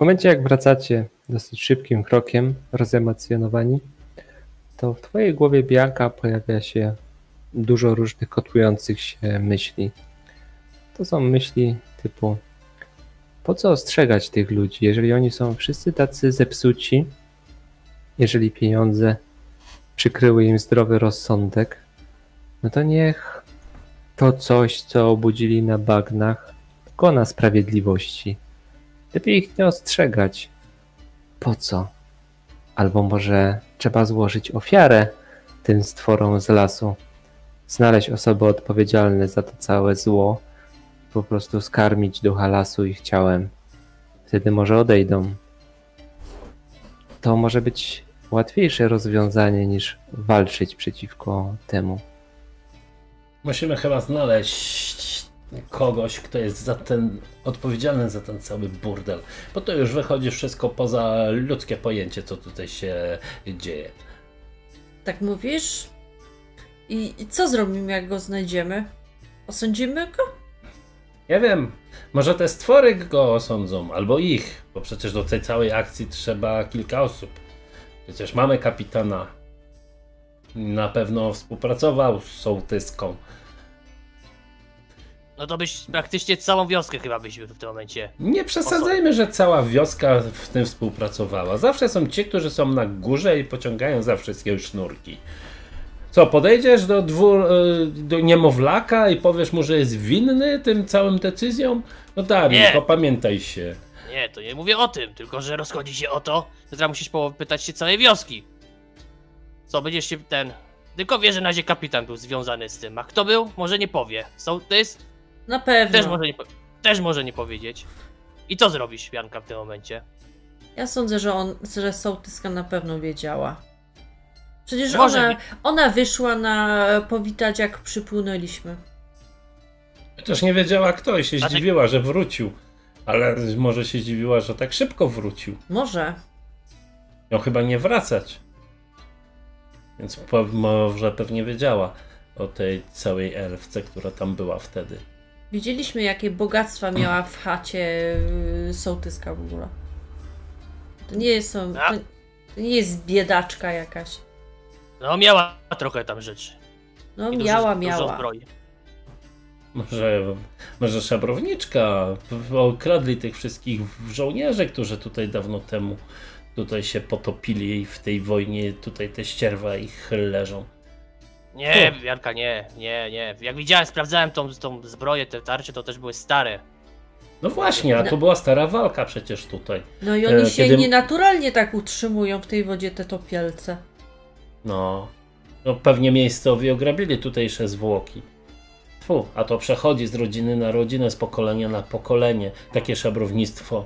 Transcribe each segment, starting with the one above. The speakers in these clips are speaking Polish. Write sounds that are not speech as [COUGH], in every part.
W momencie, jak wracacie dosyć szybkim krokiem, rozemocjonowani, to w twojej głowie Bianka pojawia się dużo różnych kotłujących się myśli. To są myśli typu po co ostrzegać tych ludzi, jeżeli oni są wszyscy tacy zepsuci, jeżeli pieniądze przykryły im zdrowy rozsądek, no to niech to coś, co obudzili na bagnach, dokona sprawiedliwości. Lepiej ich nie ostrzegać. Po co? Albo może trzeba złożyć ofiarę tym stworom z lasu, znaleźć osoby odpowiedzialne za to całe zło, po prostu skarmić ducha lasu ich ciałem. Wtedy może odejdą. To może być łatwiejsze rozwiązanie niż walczyć przeciwko temu. Musimy chyba znaleźć kogoś, kto jest za ten, odpowiedzialny za ten cały burdel. Bo to już wychodzi wszystko poza ludzkie pojęcie, co tutaj się dzieje. Tak mówisz? I, i co zrobimy, jak go znajdziemy? Osądzimy go? Ja wiem, może te stwory go osądzą, albo ich, bo przecież do tej całej akcji trzeba kilka osób. Przecież mamy kapitana. Na pewno współpracował z sołtyską. No to byś praktycznie całą wioskę chyba byś w tym momencie. Nie przesadzajmy, że cała wioska w tym współpracowała. Zawsze są ci, którzy są na górze i pociągają za wszystkie sznurki. Co, podejdziesz do, dwór, y, do niemowlaka i powiesz mu, że jest winny tym całym decyzjom? No tak, Nie. tylko pamiętaj się. Nie, to nie mówię o tym, tylko że rozchodzi się o to, że teraz musisz pytać się całej wioski. Co, będziesz się ten... Tylko wie, że na razie kapitan był związany z tym, a kto był? Może nie powie. Sołtys? Na pewno. Też może nie, też może nie powiedzieć. I co zrobisz, Bianka, w tym momencie? Ja sądzę, że on, że sołtyska na pewno wiedziała. Przecież Może ona, ona wyszła na powitać, jak przypłynęliśmy. Chociaż nie wiedziała kto i się ty- zdziwiła, że wrócił. Ale może się dziwiła, że tak szybko wrócił. Może. Miał chyba nie wracać. Więc może pewnie wiedziała o tej całej elfce, która tam była wtedy. Widzieliśmy, jakie bogactwa miała w chacie y, sołtyska w ogóle. To nie jest, to, to nie jest biedaczka jakaś. No miała trochę tam rzeczy. No I dużo- miała, Dużo miała. zbroi. Może, może szabrowniczka okradli tych wszystkich żołnierzy, którzy tutaj dawno temu tutaj się potopili i w tej wojnie tutaj te ścierwa ich leżą. Nie, Bianka, nie, nie, nie. Jak widziałem, sprawdzałem tą, tą zbroję, te tarcze, to też były stare. No właśnie, a to była stara walka przecież tutaj. No i oni E, się kiedy- nienaturalnie tak utrzymują w tej wodzie, te topielce. No, no pewnie miejscowi ograbili tutejsze zwłoki. Fu, a to przechodzi z rodziny na rodzinę, z pokolenia na pokolenie. Takie szabrownictwo.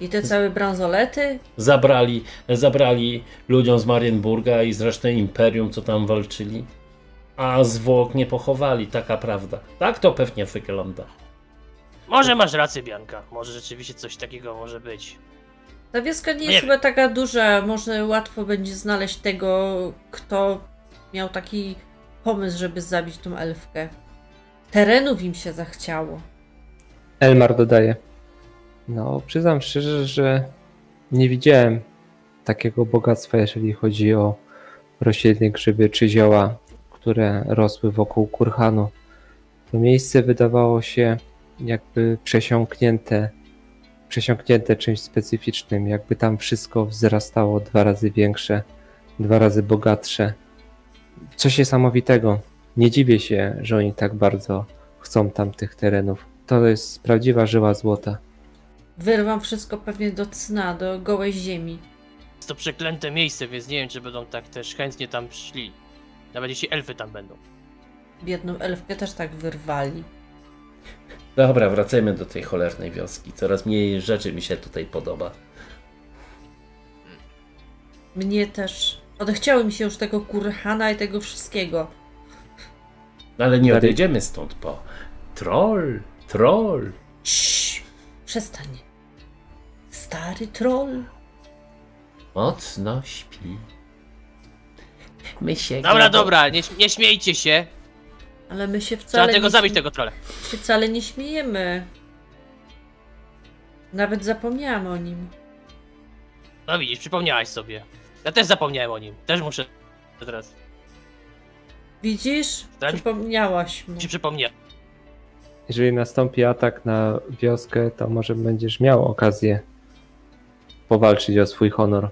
I te całe bransolety. Zabrali, zabrali ludziom z Marienburga i z reszty imperium, co tam walczyli. A zwłok nie pochowali, taka prawda. Tak to pewnie wygląda. Może masz rację, Bianka. Może rzeczywiście coś takiego może być. Ta wioska nie Nie jest wiem. chyba taka duża, może łatwo będzie znaleźć tego, kto miał taki pomysł, żeby zabić tą elfkę. Terenów im się zachciało. Elmar dodaje. No, przyznam szczerze, że nie widziałem takiego bogactwa, jeżeli chodzi o rośliny, grzyby czy zioła, które rosły wokół kurhanu. To miejsce wydawało się jakby przesiąknięte, przesiąknięte czymś specyficznym, jakby tam wszystko wzrastało dwa razy większe, dwa razy bogatsze. Coś niesamowitego. Nie dziwię się, że oni tak bardzo chcą tamtych terenów. To jest prawdziwa żyła złota. Wyrwam wszystko pewnie do cna, do gołej ziemi. Jest to przeklęte miejsce, więc nie wiem, czy będą tak też chętnie tam szli. Nawet jeśli elfy tam będą. Biedną elfkę też tak wyrwali. Dobra, wracajmy do tej cholernej wioski. Coraz mniej rzeczy mi się tutaj podoba. Mnie też. Odechciało mi się już tego kurhana i tego wszystkiego. No ale nie odejdziemy stąd, bo troll, troll. Ciii, przestań. Stary troll. Mocno śpi. My się Dobra, nie- dobra, nie, nie śmiejcie się. Ale my się Trzeba wcale tego nie zabić, śmie- tego trolla. się wcale nie śmiejemy. Nawet zapomniałam o nim. No widzisz, przypomniałaś sobie. Ja też zapomniałem o nim. Też muszę teraz Widzisz? Tak. Przypomniałaś mu. ci przypomnieć. Jeżeli nastąpi atak na wioskę, to może będziesz miał okazję powalczyć o swój honor.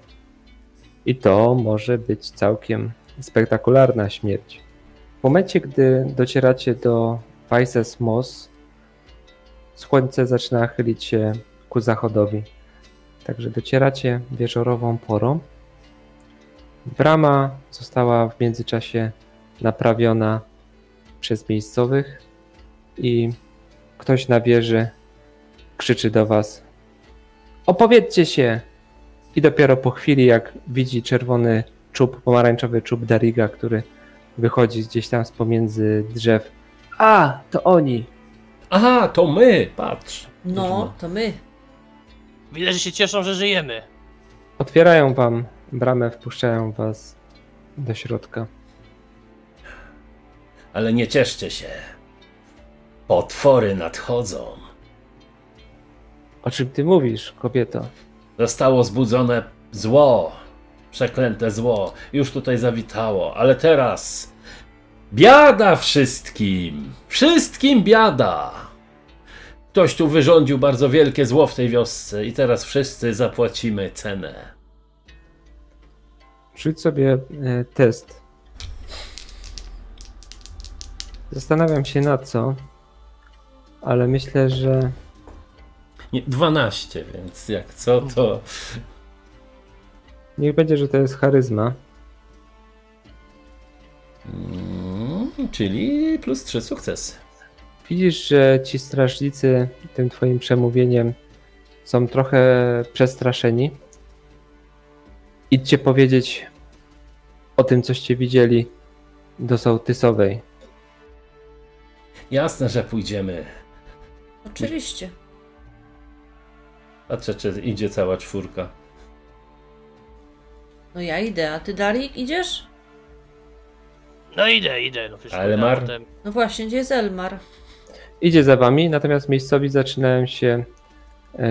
I to może być całkiem spektakularna śmierć. W momencie, gdy docieracie do Weises Moss, słońce zaczyna chylić się ku zachodowi. Także docieracie wieczorową porą. Brama została w międzyczasie naprawiona przez miejscowych i ktoś na wieży krzyczy do was opowiedzcie się i dopiero po chwili jak widzi czerwony czub, pomarańczowy czub Dariga, który wychodzi gdzieś tam z pomiędzy drzew a, to oni Aha, to my, patrz. No, to my. Widzę, że się cieszą, że żyjemy. otwierają wam bramę, wpuszczają was do środka Ale nie cieszcie się. Potwory nadchodzą. o czym ty mówisz, kobieto? Zostało zbudzone zło. Przeklęte zło. Już tutaj zawitało, ale teraz. Biada wszystkim! Wszystkim biada! Ktoś tu wyrządził bardzo wielkie zło w tej wiosce i teraz wszyscy zapłacimy cenę. Rzuć sobie e, test. Zastanawiam się na co, ale myślę, że Nie, 12, więc jak co, to. niech będzie, że to jest charyzma. Mm, czyli plus 3 sukcesy. Widzisz, że ci strażnicy tym twoim przemówieniem są trochę przestraszeni. Idźcie powiedzieć o tym, coście widzieli do sołtysowej. Jasne, że pójdziemy. Oczywiście. Patrzę, czy idzie cała czwórka. No ja idę, a ty Darik idziesz? No idę, idę. No przecież Ale potem- Mar- potem- No właśnie, gdzie jest Elmar? Idzie za wami, natomiast miejscowi zaczynają się e,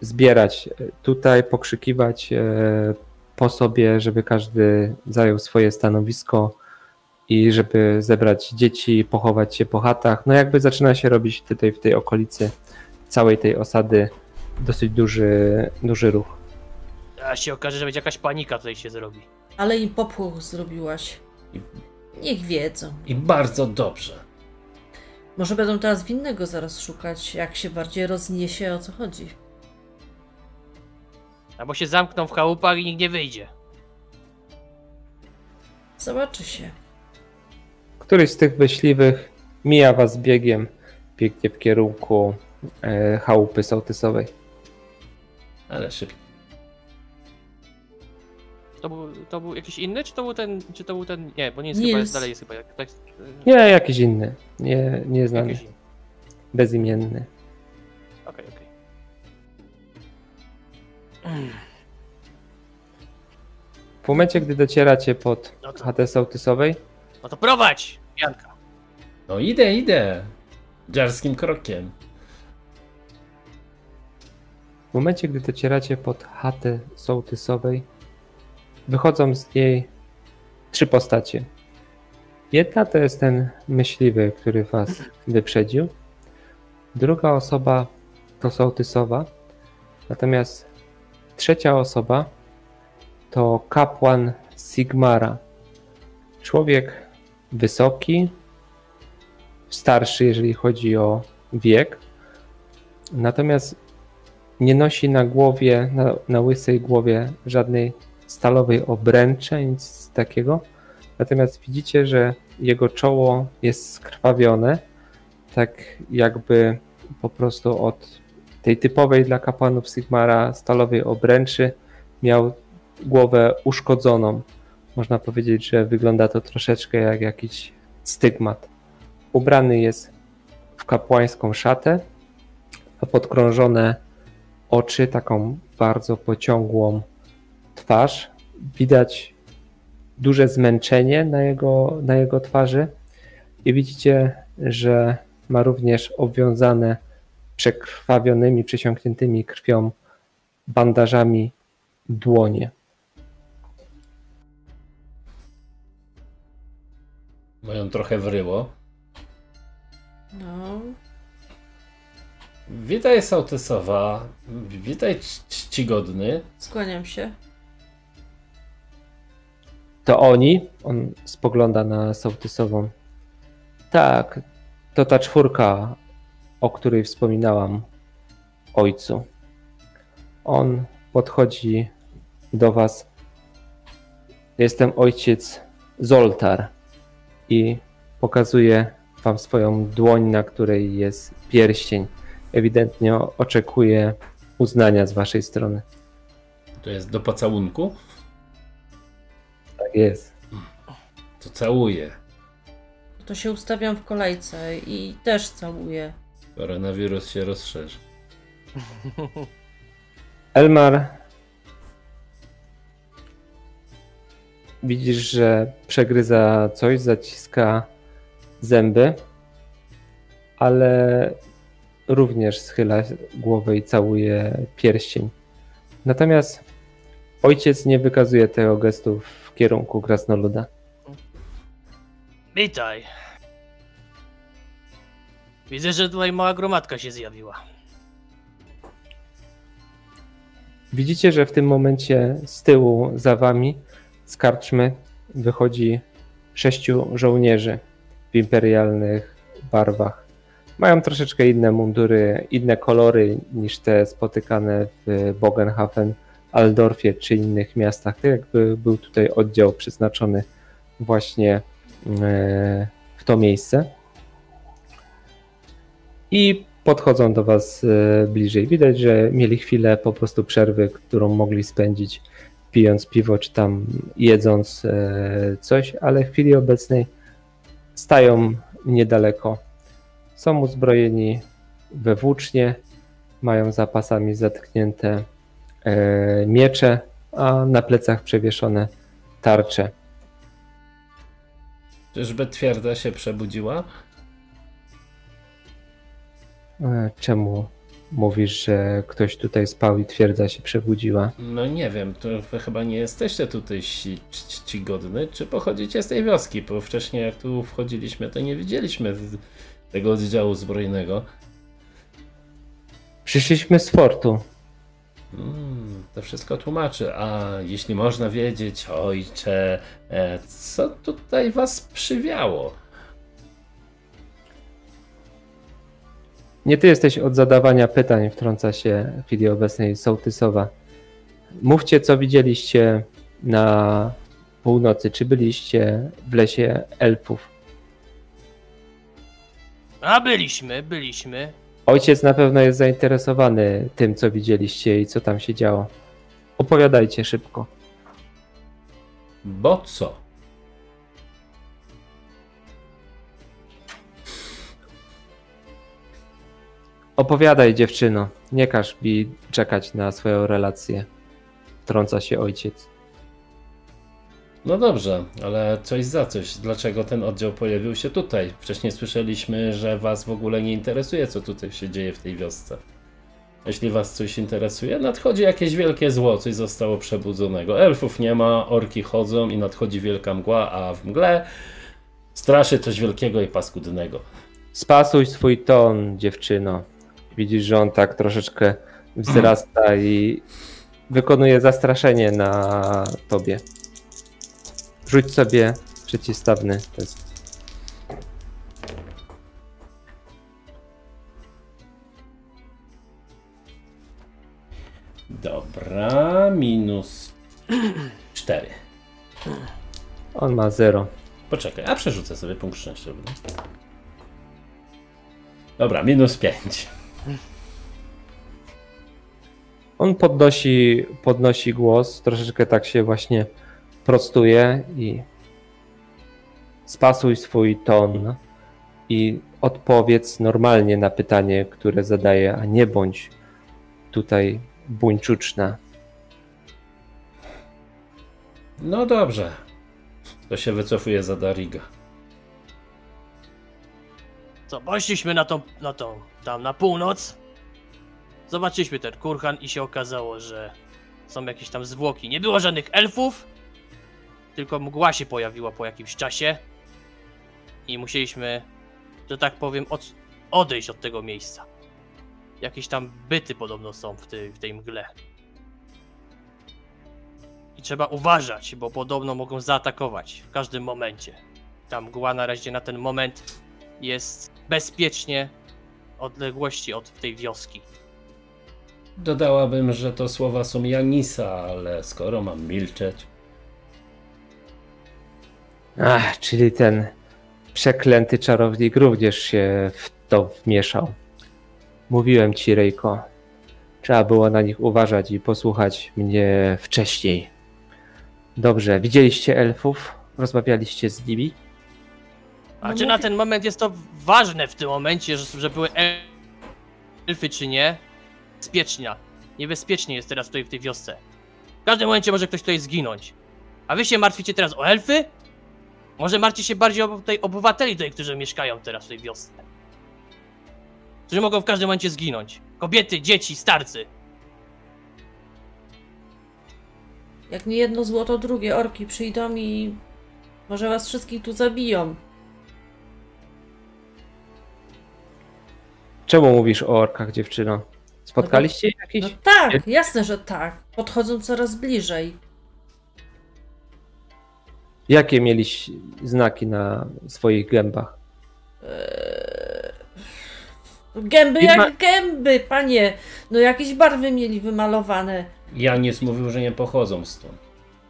zbierać tutaj, pokrzykiwać e, po sobie, żeby każdy zajął swoje stanowisko i żeby zebrać dzieci, pochować się po chatach. No jakby zaczyna się robić tutaj w tej okolicy całej tej osady dosyć duży, duży ruch. A się okaże, że będzie jakaś panika tutaj się zrobi. Ale im popłoch zrobiłaś. Niech wiedzą. I bardzo dobrze. Może będą teraz winnego zaraz szukać, jak się bardziej rozniesie, o co chodzi. Albo się zamkną w chałupach i nikt nie wyjdzie. Zobaczy się. Któryś z tych myśliwych mija was biegiem, biegnie w kierunku e, chałupy sołtysowej. Ale szybko. To był, to był jakiś inny, czy to był ten, czy to był ten, nie, bo nie jest Nils. chyba, jest dalej jest chyba, jak, tak, Nie, jakiś inny, nie, nieznany, jakiś inny. bezimienny. Okej, okej. W momencie, gdy docieracie pod No to- chatę sołtysowej, No to prowadź, Janka. No idę, idę. Dziarskim krokiem. W momencie, gdy docieracie pod chatę sołtysowej, wychodzą z niej trzy postacie. Jedna to jest ten myśliwy, który was wyprzedził. Druga osoba to sołtysowa. Natomiast trzecia osoba to kapłan Sigmara. Człowiek wysoki, starszy, jeżeli chodzi o wiek. Natomiast nie nosi na głowie, na, na łysej głowie żadnej stalowej obręczy, nic takiego. Natomiast widzicie, że jego czoło jest skrwawione, tak jakby po prostu od tej typowej dla kapłanów Sigmara stalowej obręczy miał głowę uszkodzoną. Można powiedzieć, że wygląda to troszeczkę jak jakiś stygmat. Ubrany jest w kapłańską szatę, a podkrążone oczy, taką bardzo pociągłą twarz. Widać duże zmęczenie na jego, na jego twarzy i widzicie, że ma również obwiązane przekrwawionymi, przesiąkniętymi krwią bandażami dłonie. Moją trochę wryło. No, Witaj Sołtysowa. Witaj czcigodny. skłaniam się. To oni? On spogląda na sołtysową. Tak, to ta czwórka, o której wspominałam ojcu. On podchodzi do was. Jestem ojciec Zoltar i pokazuje wam swoją dłoń, na której jest pierścień. Ewidentnie oczekuje uznania z waszej strony. To jest do pocałunku. Tak jest. To całuję. To się ustawiam w kolejce i też całuję. Koronawirus się rozszerzy. [LAUGHS] Elmar, widzisz, że przegryza coś, zaciska zęby, ale również schyla głowę i całuje pierścień. Natomiast ojciec nie wykazuje tego gestu w kierunku krasnoluda. Witaj. Widzę, że tutaj mała gromadka się zjawiła. Widzicie, że w tym momencie z tyłu za wami z karczmy wychodzi sześciu żołnierzy w imperialnych barwach. Mają troszeczkę inne mundury, inne kolory niż te spotykane w Bogenhafen, Aldorfie czy innych miastach. Tak jakby był tutaj oddział przeznaczony właśnie e, w to miejsce. I podchodzą do Was e, bliżej. Widać, że mieli chwilę po prostu przerwy, którą mogli spędzić pijąc piwo czy tam jedząc e, coś, ale w chwili obecnej stają niedaleko. Są uzbrojeni we włócznie, mają za pasami zatknięte e, miecze, a na plecach przewieszone tarcze. Czyżby twierdza się przebudziła? E, Czemu mówisz, że ktoś tutaj spał i twierdza się przebudziła? No nie wiem, to wy chyba nie jesteście tutaj ci- ci- czcigodny, czy pochodzicie z tej wioski, bo wcześniej jak tu wchodziliśmy, to nie widzieliśmy tego oddziału zbrojnego. Przyszliśmy z fortu. Mm, to wszystko tłumaczy. A jeśli można wiedzieć, ojcze, e, co tutaj was przywiało? Nie ty jesteś od zadawania pytań, wtrąca się w chwili obecnej sołtysowa. Mówcie, co widzieliście na północy. Czy byliście w lesie elfów? A byliśmy, byliśmy. Ojciec na pewno jest zainteresowany tym, co widzieliście i co tam się działo. Opowiadajcie szybko. Bo co? Opowiadaj, dziewczyno. Nie każ mi czekać na swoją relację. Wtrąca się ojciec. No dobrze, ale coś za coś. Dlaczego ten oddział pojawił się tutaj? Wcześniej słyszeliśmy, że was w ogóle nie interesuje, co tutaj się dzieje w tej wiosce. Jeśli was coś interesuje, nadchodzi jakieś wielkie zło, coś zostało przebudzonego. Elfów nie ma, orki chodzą i nadchodzi wielka mgła, a w mgle straszy coś wielkiego i paskudnego. Spasuj swój ton, dziewczyno. Widzisz, że on tak troszeczkę wzrasta i wykonuje zastraszenie na tobie. Rzuć sobie przeciwstawny test. Dobra, minus 4. On ma 0. Poczekaj, a przerzucę sobie punkt szczęściowy. Dobra, minus 5. On podnosi, podnosi głos, troszeczkę tak się właśnie prostuje i spasuj swój ton i odpowiedz normalnie na pytanie, które zadaję, a nie bądź tutaj buńczuczna. No dobrze. To się wycofuje za Dariga. Co, poszliśmy na tą, na tą, tam na północ. zobaczyliśmy ten kurhan i się okazało, że są jakieś tam zwłoki. Nie było żadnych elfów, tylko mgła się pojawiła po jakimś czasie i musieliśmy, że tak powiem, od, odejść od tego miejsca. Jakieś tam byty podobno są w tej, w tej mgle. I trzeba uważać, bo podobno mogą zaatakować w każdym momencie. Ta mgła na razie na ten moment jest bezpiecznie odległości od tej wioski. Dodałabym, że to słowa są Janisa, ale skoro mam milczeć. Ach, czyli ten przeklęty czarownik również się w to wmieszał. Mówiłem ci, Rejko. Trzeba było na nich uważać i posłuchać mnie wcześniej. Dobrze, widzieliście elfów? Rozmawialiście z nimi? A No czy na ten moment jest to ważne w tym momencie, że, że były el- elfy czy nie? Bezpieczna. Niebezpiecznie jest teraz tutaj w tej wiosce. W każdym momencie może ktoś tutaj zginąć. A wy się martwicie teraz o elfy? Może martwicie się bardziej o tej obywateli tutaj, którzy mieszkają teraz w tej wiosce. Którzy mogą w każdym momencie zginąć. Kobiety, dzieci, starcy. Jak nie jedno złoto, drugie orki przyjdą i może was wszystkich tu zabiją. Czemu mówisz o orkach, dziewczyno? Spotkaliście ich jakiś? No tak, jasne, że tak. Podchodzą coraz bliżej. Jakie mieliście znaki na swoich gębach? Eee, Gęby I jak ma- gęby, panie. No jakieś barwy mieli wymalowane. Janis mówił, że nie pochodzą stąd.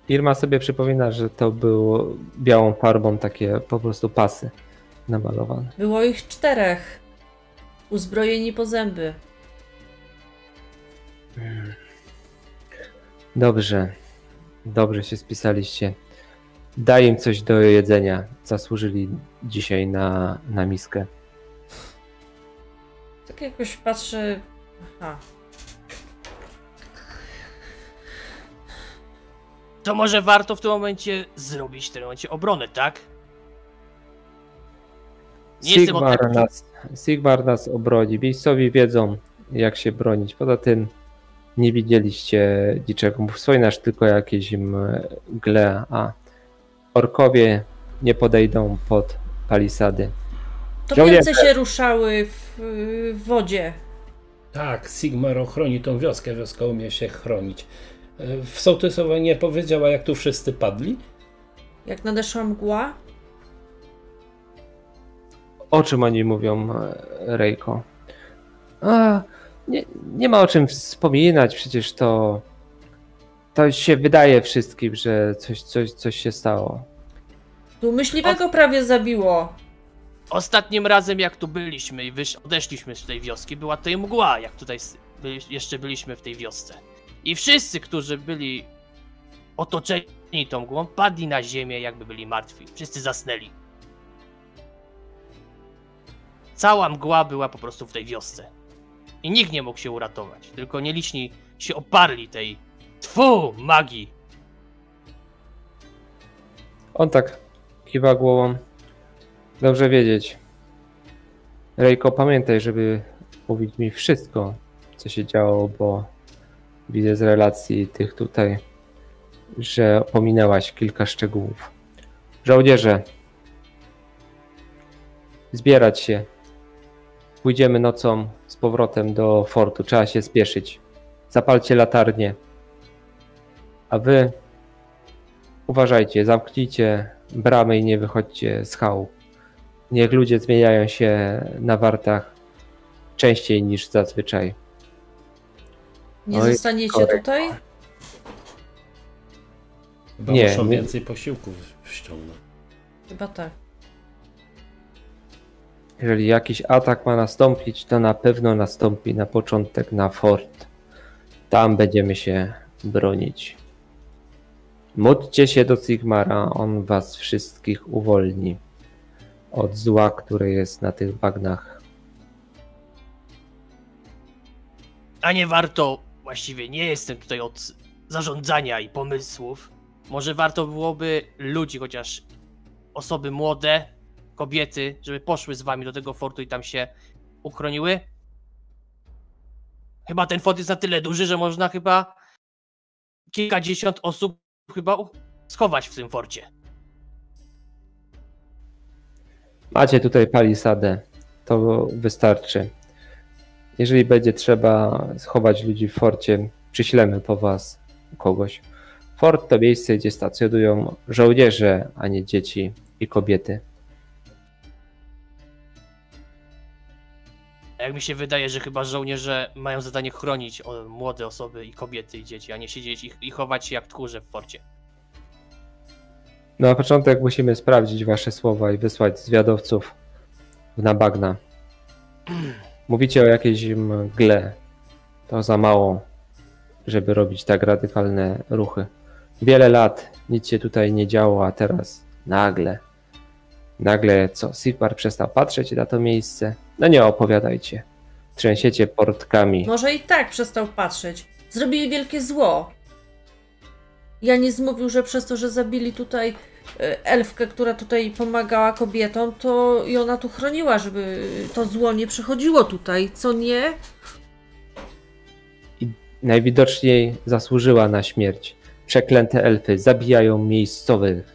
Irma sobie przypomina, że to było białą farbą takie po prostu pasy namalowane. Było ich czterech. Uzbrojeni po zęby. Dobrze. Dobrze się spisaliście. Daj im coś do jedzenia. Zasłużyli dzisiaj na, na miskę. Tak jakoś patrzę. Aha. To może warto w tym momencie zrobić w tym momencie obronę, tak? Nie od Sigmar nas, Sigmar nas obroni. Miejscowi wiedzą, jak się bronić. Poza tym nie widzieliście niczego. Wspominasz tylko jakieś mgle, a orkowie nie podejdą pod palisady. To Żołnierze. się ruszały w, w wodzie. Tak, Sigmar ochroni tą wioskę, wioska umie się chronić. W sołtysowa nie powiedziała, jak tu wszyscy padli? Jak nadeszła mgła, O czym oni mówią, Rejko? A, nie, nie ma o czym wspominać, przecież to. To się wydaje wszystkim, że coś, coś, coś się stało. tu myśliwego prawie zabiło. Ostatnim razem jak tu byliśmy i wysz- odeszliśmy z tej wioski, była tutaj mgła, jak tutaj s- byli, jeszcze byliśmy w tej wiosce. I wszyscy, którzy byli otoczeni tą mgłą, padli na ziemię, jakby byli martwi. Wszyscy zasnęli. Cała mgła była po prostu w tej wiosce. I nikt nie mógł się uratować, tylko nieliczni się oparli tej tfu magii. On tak kiwa głową. Dobrze wiedzieć. Rejko, pamiętaj, żeby mówić mi wszystko, co się działo, bo widzę z relacji tych tutaj, że pominęłaś kilka szczegółów. Żołnierze, zbierać się. Pójdziemy nocą z powrotem do fortu. Trzeba się spieszyć. Zapalcie latarnie. A wy Uważajcie, zamknijcie bramy i nie wychodźcie z chałup. Niech ludzie zmieniają się na wartach częściej niż zazwyczaj. Nie Oj, zostaniecie korek. tutaj? Chyba Nie, muszą nie. więcej posiłków ściągnąć. Chyba tak. Jeżeli jakiś atak ma nastąpić, to na pewno nastąpi na początek na fort. Tam będziemy się bronić. Módlcie się do Sigmara, on was wszystkich uwolni od zła, które jest na tych bagnach. A nie warto, właściwie nie jestem tutaj od zarządzania i pomysłów. Może warto byłoby ludzi, chociaż osoby młode, kobiety, żeby poszły z wami do tego fortu i tam się uchroniły? Chyba ten fort jest na tyle duży, że można chyba kilkadziesiąt osób chyba schować w tym forcie. Macie tutaj palisadę, to wystarczy. Jeżeli będzie trzeba schować ludzi w forcie, przyślemy po was kogoś. Fort to miejsce, gdzie stacjonują żołnierze, a nie dzieci i kobiety. Jak mi się wydaje, że chyba żołnierze mają zadanie chronić o, młode osoby i kobiety i dzieci, a nie siedzieć i, chować się jak tchórze w forcie. No, Na początek musimy sprawdzić wasze słowa i wysłać zwiadowców na bagna. Mówicie o jakiejś mgle. To za mało, żeby robić tak radykalne ruchy. Wiele lat nic się tutaj nie działo, a teraz nagle. Nagle co? Sigmar przestał patrzeć na to miejsce? No nie opowiadajcie. Trzęsiecie portkami. Może i tak przestał patrzeć. Zrobili wielkie zło. Janis mówił, że przez to, że zabili tutaj e, elfkę, która tutaj pomagała kobietom, to i ona tu chroniła, żeby to zło nie przychodziło tutaj, co nie? Najwidoczniej zasłużyła na śmierć. Przeklęte elfy zabijają miejscowych.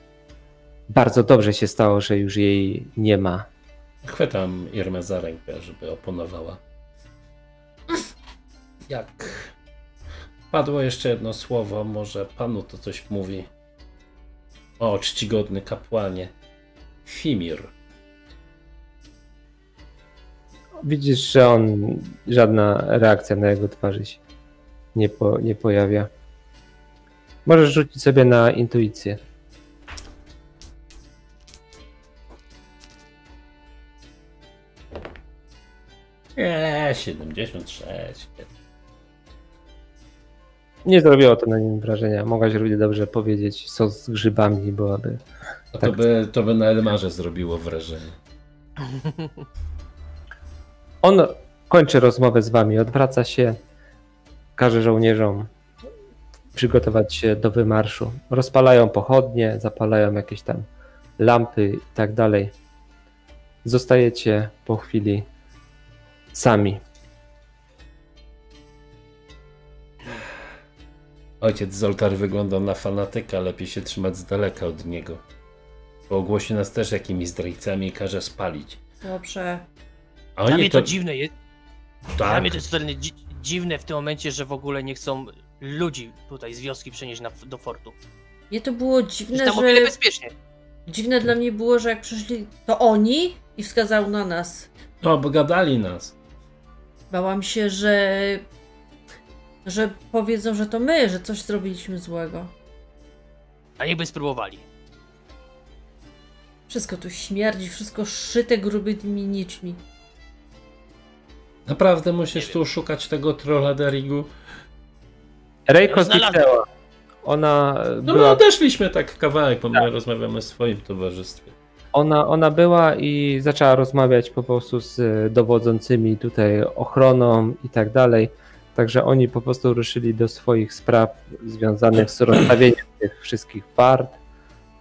Bardzo dobrze się stało, że już jej nie ma. Chwytam Irmę za rękę, żeby oponowała. Jak padło jeszcze jedno słowo, może panu to coś mówi. O, czcigodny kapłanie. Fimir. Widzisz, że on, żadna reakcja na jego twarzy się nie, po, nie pojawia. Możesz rzucić sobie na intuicję. Eee, 76. Nie zrobiło to na nim wrażenia. Mogłaś równie dobrze powiedzieć sos z grzybami, byłaby. A Tak. to, by, to by na Elmarze zrobiło wrażenie. On kończy rozmowę z wami, odwraca się, każe żołnierzom przygotować się do wymarszu. Rozpalają pochodnie, zapalają jakieś tam lampy i tak dalej. Zostajecie po chwili sami. Ojciec Zoltar wyglądał na fanatyka, lepiej się trzymać z daleka od niego. Bo ogłosi nas też jakimiś zdrajcami i każe spalić. Dobrze. A Dla oni mnie to dziwne jest. Dla Tak, mnie to jest totalnie dzi dziwne w tym momencie, że w ogóle nie chcą ludzi tutaj z wioski przenieść na, do fortu. Mnie to było dziwne, tam o wiele że... bezpiecznie. Dziwne dla mnie było, że jak przyszli, to oni i wskazał na nas. no obgadali nas. Bałam się, że... że powiedzą, że to my, że coś zrobiliśmy złego. A niechby spróbowali. Wszystko tu śmierdzi, wszystko szyte grubymi nićmi. Naprawdę musisz tu szukać tego trolla Derigu? Rejko zniknęła. Ona No my była, odeszliśmy tak kawałek, bo my rozmawiamy w swoim towarzystwie. Ona, ona była i zaczęła rozmawiać po prostu z e, dowodzącymi tutaj ochroną i tak dalej. Także oni po prostu ruszyli do swoich spraw związanych z rozstawieniem tych wszystkich wart,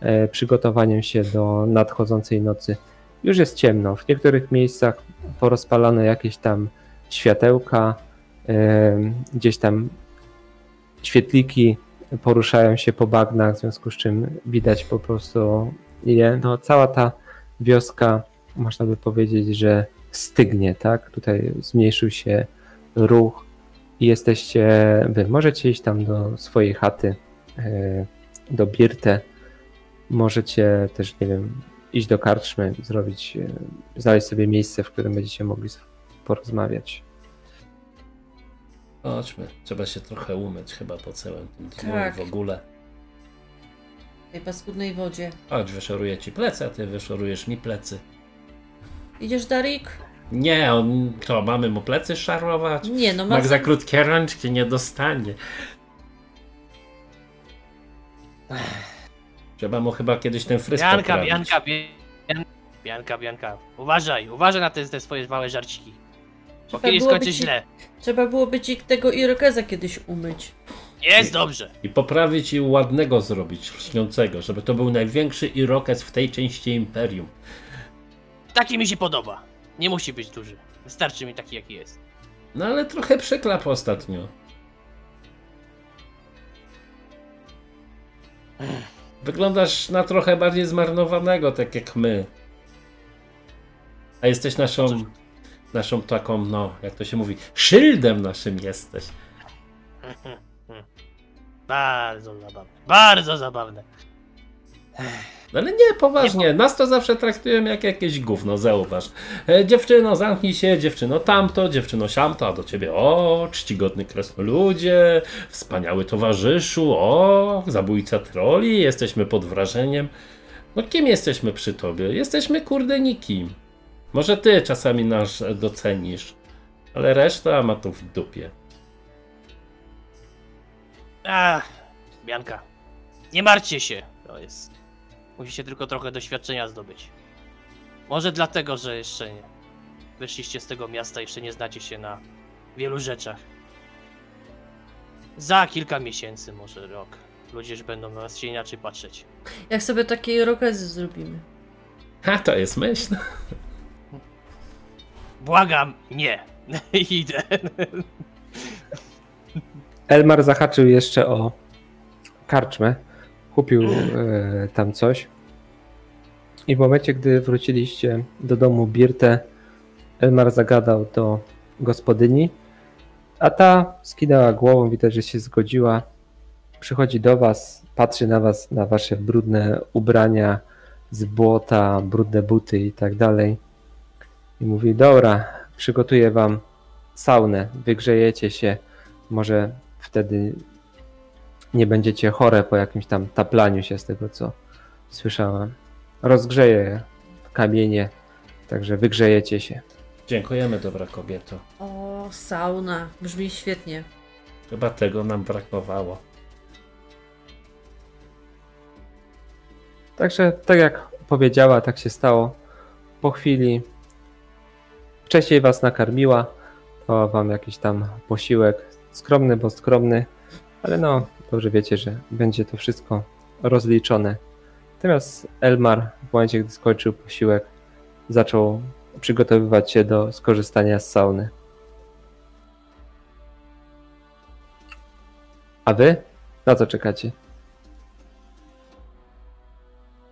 e, przygotowaniem się do nadchodzącej nocy. Już jest ciemno. W niektórych miejscach porozpalano jakieś tam światełka, e, gdzieś tam świetliki poruszają się po bagnach, w związku z czym widać po prostu je. No, cała ta wioska, można by powiedzieć, że stygnie, tak? Tutaj zmniejszył się ruch i jesteście wy. Możecie iść tam do swojej chaty, e, do Birte. Możecie też, nie wiem, iść do karczmy, zrobić, e, znaleźć sobie miejsce, w którym będziecie mogli porozmawiać. Chodźmy, trzeba się trochę umyć chyba po całym tym dniu Tak. w ogóle. W tej paskudnej wodzie. Chodź, wyszoruję ci plecy, a ty wyszorujesz mi plecy. Idziesz, Darik? Nie, on, to mamy mu plecy szarować? Nie, no ma... za krótkie rączki nie dostanie. Trzeba mu chyba kiedyś ten fryz Bianka, poprawić. Bianka, Bian- Bianka, Bianka. Uważaj, uważaj na te, te swoje małe żarciki. Bo Trzeba kiedyś byłoby skończy ci- źle. Trzeba byłoby ci tego Irokeza kiedyś umyć. Jest dobrze. I poprawić i ładnego zrobić, lśniącego, żeby to był największy irokez w tej części Imperium. Taki mi się podoba. Nie musi być duży. Wystarczy mi taki, jaki jest. No ale trochę przyklap ostatnio. Wyglądasz na trochę bardziej zmarnowanego, tak jak my. A jesteś naszą, naszą taką, no, jak to się mówi, szyldem naszym jesteś. Bardzo zabawne. Bardzo zabawne. No ale nie, poważnie, nas to zawsze traktują jak jakieś gówno, zauważ. E, dziewczyno, zamknij się, dziewczyno tamto, dziewczyno siamto, a do ciebie o, czcigodny kresnoludzie, wspaniały towarzyszu, o, zabójca troli, jesteśmy pod wrażeniem. No kim jesteśmy przy tobie? Jesteśmy kurde nikim. Może ty czasami nas docenisz, ale reszta ma to w dupie. Ach, Bianka. Nie martwcie się. To jest. Musicie tylko trochę doświadczenia zdobyć. Może dlatego, że jeszcze nie. Wyszliście z tego miasta, jeszcze nie znacie się na wielu rzeczach. Za kilka miesięcy, może rok. Ludzie już będą na was się inaczej patrzeć. Jak sobie takiej rokezy zrobimy. Ha, to jest myśl. Błagam, nie. [LAUGHS] Idę. Elmar zahaczył jeszcze o karczmę. Kupił e, tam coś. I w momencie, gdy wróciliście do domu Birtę, Elmar zagadał do gospodyni, a ta skinęła głową, widać, że się zgodziła. Przychodzi do was, patrzy na was, na wasze brudne ubrania z błota, brudne buty i tak dalej. I mówi, dobra, przygotuję wam saunę, wygrzejecie się, może wtedy nie będziecie chore po jakimś tam taplaniu się z tego, co słyszałem. Rozgrzeję kamienie, także wygrzejecie się. Dziękujemy, dobra kobieto. O, sauna. Brzmi świetnie. Chyba tego nam brakowało. Także tak jak powiedziała, tak się stało. Po chwili wcześniej was nakarmiła, dała wam jakiś tam posiłek, skromny, bo skromny, ale no, dobrze wiecie, że będzie to wszystko rozliczone. Natomiast Elmar w momencie, gdy skończył posiłek, zaczął przygotowywać się do skorzystania z sauny. A wy? Na co czekacie?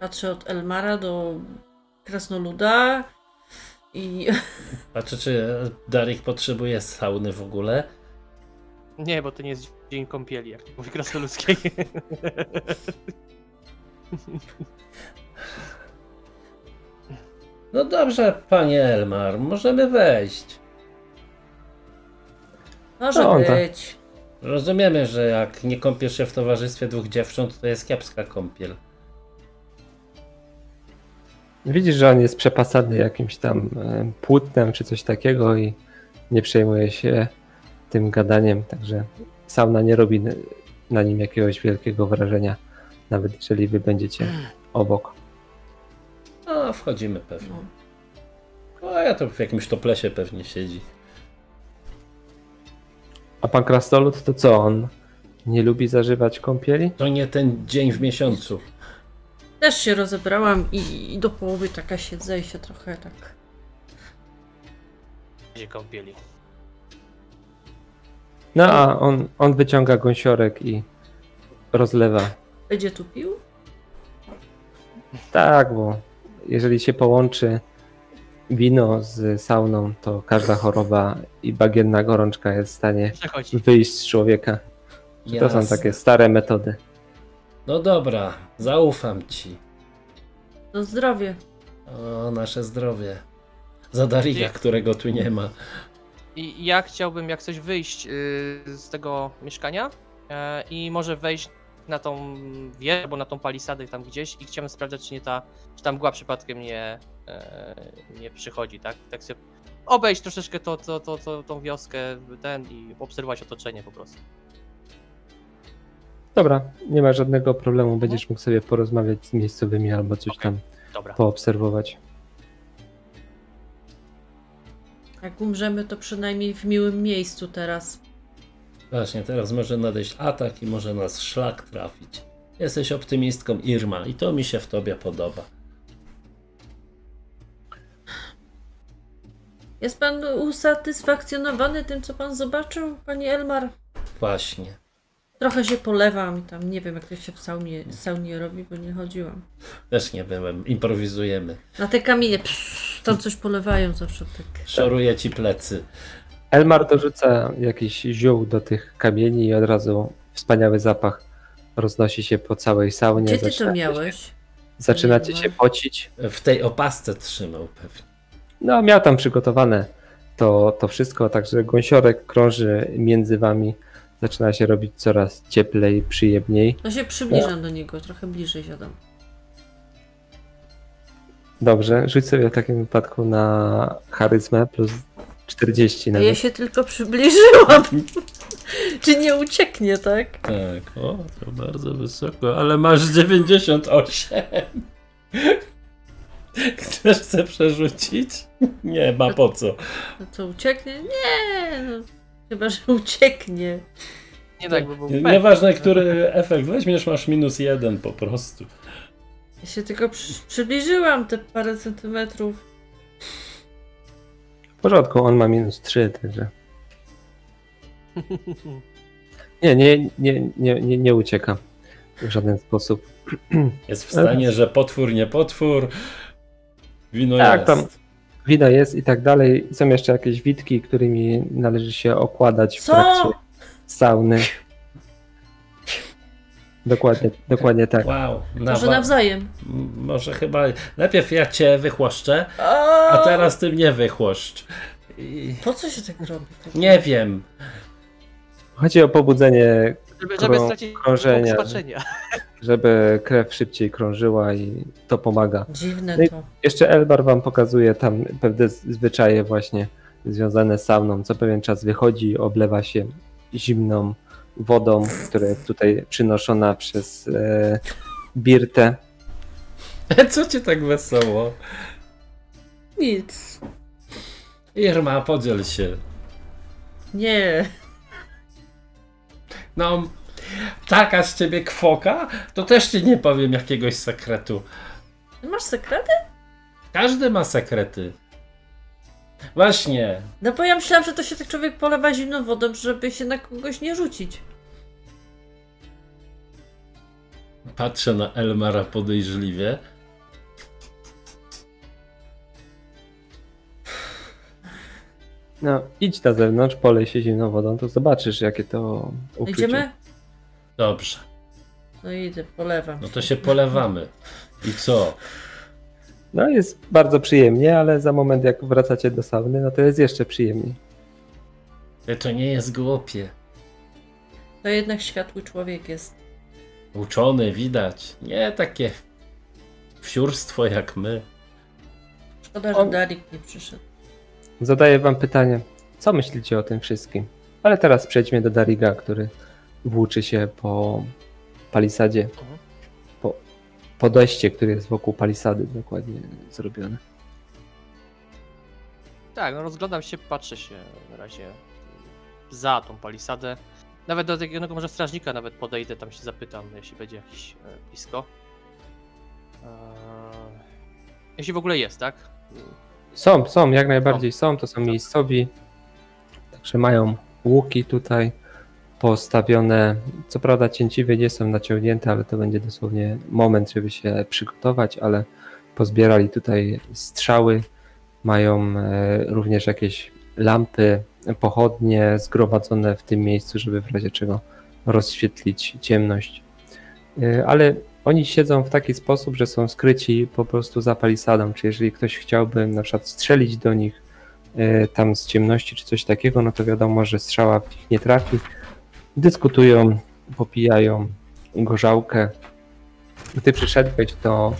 Patrzę od Elmara do Krasnoluda i Patrzę, czy Darik potrzebuje sauny w ogóle. Nie, bo to nie jest dzień kąpieli, jak to mówi krasnoludzkiej. No dobrze, panie Elmar, możemy wejść. może No, on tak. być. Rozumiemy, że jak nie kąpiesz się w towarzystwie dwóch dziewcząt, to jest kiepska kąpiel. Widzisz, że on jest przepasany jakimś tam e, płótnem czy coś takiego i nie przejmuje się tym gadaniem, także sauna nie robi na nim jakiegoś wielkiego wrażenia, nawet jeżeli wy będziecie obok. No, wchodzimy pewnie. No. A ja to w jakimś toplesie pewnie siedzi. A pan Krasnolud to co, on nie lubi zażywać kąpieli? To nie ten dzień w miesiącu. Też się rozebrałam i, i do połowy taka siedzę i się trochę tak... Będzie kąpieli. No a on, on wyciąga gąsiorek i rozlewa. Będzie tu pił? Tak, bo jeżeli się połączy wino z sauną, to każda choroba i bagienna gorączka jest w stanie Przechodź. wyjść z człowieka. To są takie stare metody. No dobra, zaufam ci. No zdrowie. O, nasze zdrowie. Za Dariga, Dzie- którego tu nie ma. I ja chciałbym jak coś wyjść y, z tego mieszkania e, i może wejść na tą wieżę albo na tą palisadę tam gdzieś i chciałbym sprawdzać, czy nie ta, czy ta mgła przypadkiem nie, e, nie przychodzi, tak? Tak sobie obejść troszeczkę to, to, to, to, tą wioskę, ten i obserwować otoczenie po prostu. Dobra, nie ma żadnego problemu. Będziesz mógł sobie porozmawiać z miejscowymi albo coś Okej. tam Dobra. poobserwować. Jak umrzemy, to przynajmniej w miłym miejscu teraz. Właśnie, teraz może nadejść atak i może nas szlak trafić. Jesteś optymistką Irma i to mi się w tobie podoba. Jest pan usatysfakcjonowany tym, co pan zobaczył, panie Elmar? Właśnie. Trochę się polewam i tam nie wiem, jak to się w saunie, saunie robi, bo nie chodziłam. Też nie byłem. Improwizujemy. Na te kamienie pff, tam coś polewają zawsze tak. Szoruję ci plecy. Elmar dorzuca jakiś ziół do tych kamieni i od razu wspaniały zapach roznosi się po całej saunie. Gdzie ty to Zaczynacie się- miałeś? Zaczynacie się pocić. W tej opasce trzymał pewnie. No, miał tam przygotowane to, to wszystko, także gąsiorek krąży między wami. Zaczyna się robić coraz cieplej, przyjemniej. No się przybliżam do niego, trochę bliżej siadam. Dobrze, rzuć sobie w takim wypadku na charyzmę plus 40 A nawet. ja się tylko przybliżyłam. [LAUGHS] Czy nie ucieknie, tak? Tak, o, to bardzo wysoko, ale masz 98. Chcesz chcę przerzucić? Nie ma po co. No co, ucieknie? Nie, no. Chyba, że ucieknie. Nie tak, by był Nie-. Nieważne, który efekt weźmiesz, masz minus jeden po prostu. Ja się tylko przy, przybliżyłam te parę centymetrów. W porządku, on ma minus 3, także. Nie, nie, nie, nie, nie, nie ucieka w żaden sposób. Jest w stanie, że potwór, nie potwór. Wino Tak, jest. tam- Wino jest i tak dalej. Są jeszcze jakieś witki, którymi należy się okładać w Co? trakcie sauny. Dokładnie, dokładnie tak. Wow. Może nawzajem. Może chyba najpierw ja cię wychłoszczę, a teraz ty mnie wychłoszcz. I... Po co się tak robi? Nie wiem. Chodzi o pobudzenie, Żeby, żeby krą- stracić krążenia. spaczenia. [LAUGHS] żeby krew szybciej krążyła i to pomaga. Dziwne No to. Jeszcze Elbar wam pokazuje tam pewne zwyczaje właśnie związane z sauną. Co pewien czas wychodzi, oblewa się zimną wodą, która jest tutaj przynoszona przez e, Birtę. [LAUGHS] Co cię tak wesoło? Nic. Irma, podziel się. Nie. No, taka z ciebie kwoka, to też ci nie powiem jakiegoś sekretu. Masz sekrety? Każdy ma sekrety. Właśnie. No bo ja myślałam, że to się tak człowiek polewa zimną wodą, żeby się na kogoś nie rzucić. Patrzę na Elmara podejrzliwie. No, idź na zewnątrz, polej się zimną wodą, to zobaczysz, jakie to uczucie. Idziemy? Dobrze. No idę, polewam. No to się polewamy. I co? No, jest bardzo przyjemnie, ale za moment, jak wracacie do sauny, no to jest jeszcze przyjemniej. Ale To nie jest głupie. To jednak światły człowiek jest. Uczony, widać. Nie takie wsiurstwo jak my. Szkoda, że On- Darik nie przyszedł. Zadaję wam pytanie, co myślicie o tym wszystkim? Ale teraz przejdźmy do Dariga, który włóczy się po palisadzie, Mhm. po podejście, które jest wokół palisady dokładnie zrobione. Tak, no rozglądam się, patrzę się na razie za tą palisadę. Nawet do takiego może strażnika nawet podejdę, tam się zapytam, jeśli będzie jakiś e, blisko. Eee, jeśli w ogóle jest, tak? Są, są, jak najbardziej są, to są miejscowi, także mają łuki tutaj postawione. Co prawda cięciwe nie są naciągnięte, ale to będzie dosłownie moment, żeby się przygotować, ale pozbierali tutaj strzały, mają e, również jakieś lampy, pochodnie zgromadzone w tym miejscu, żeby w razie czego rozświetlić ciemność. E, Ale oni siedzą w taki sposób, że są skryci po prostu za palisadą. Czy jeżeli ktoś chciałby na przykład strzelić do nich e, tam z ciemności czy coś takiego, no to wiadomo, że strzała w nich nie trafi. Dyskutują, popijają gorzałkę. Gdy przyszedłeś, to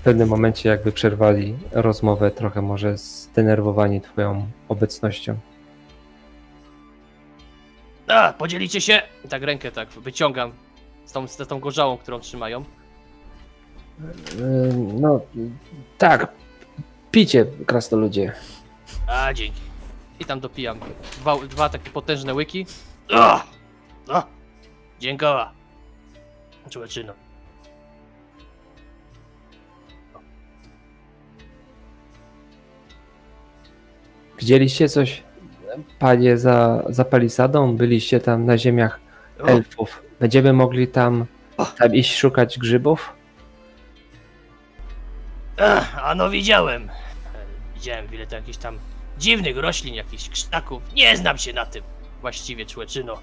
w pewnym momencie jakby przerwali rozmowę, trochę może zdenerwowani twoją obecnością. A, podzielicie się! Tak rękę tak wyciągam z tą, z tą gorzałą, którą trzymają. No, tak. Picie, krasnoludzie. A, dzięki. I tam dopijam dwa, dwa takie potężne łyki. A! A! Dziękoła. Człowieczyno. Widzieliście coś, panie, za, za palisadą? Byliście tam na ziemiach O, elfów. Będziemy mogli tam, tam iść szukać grzybów? Ach, a no widziałem. Widziałem wiele to jakichś tam dziwnych roślin, jakichś krzaków. Nie znam się na tym. Właściwie, człeczyno.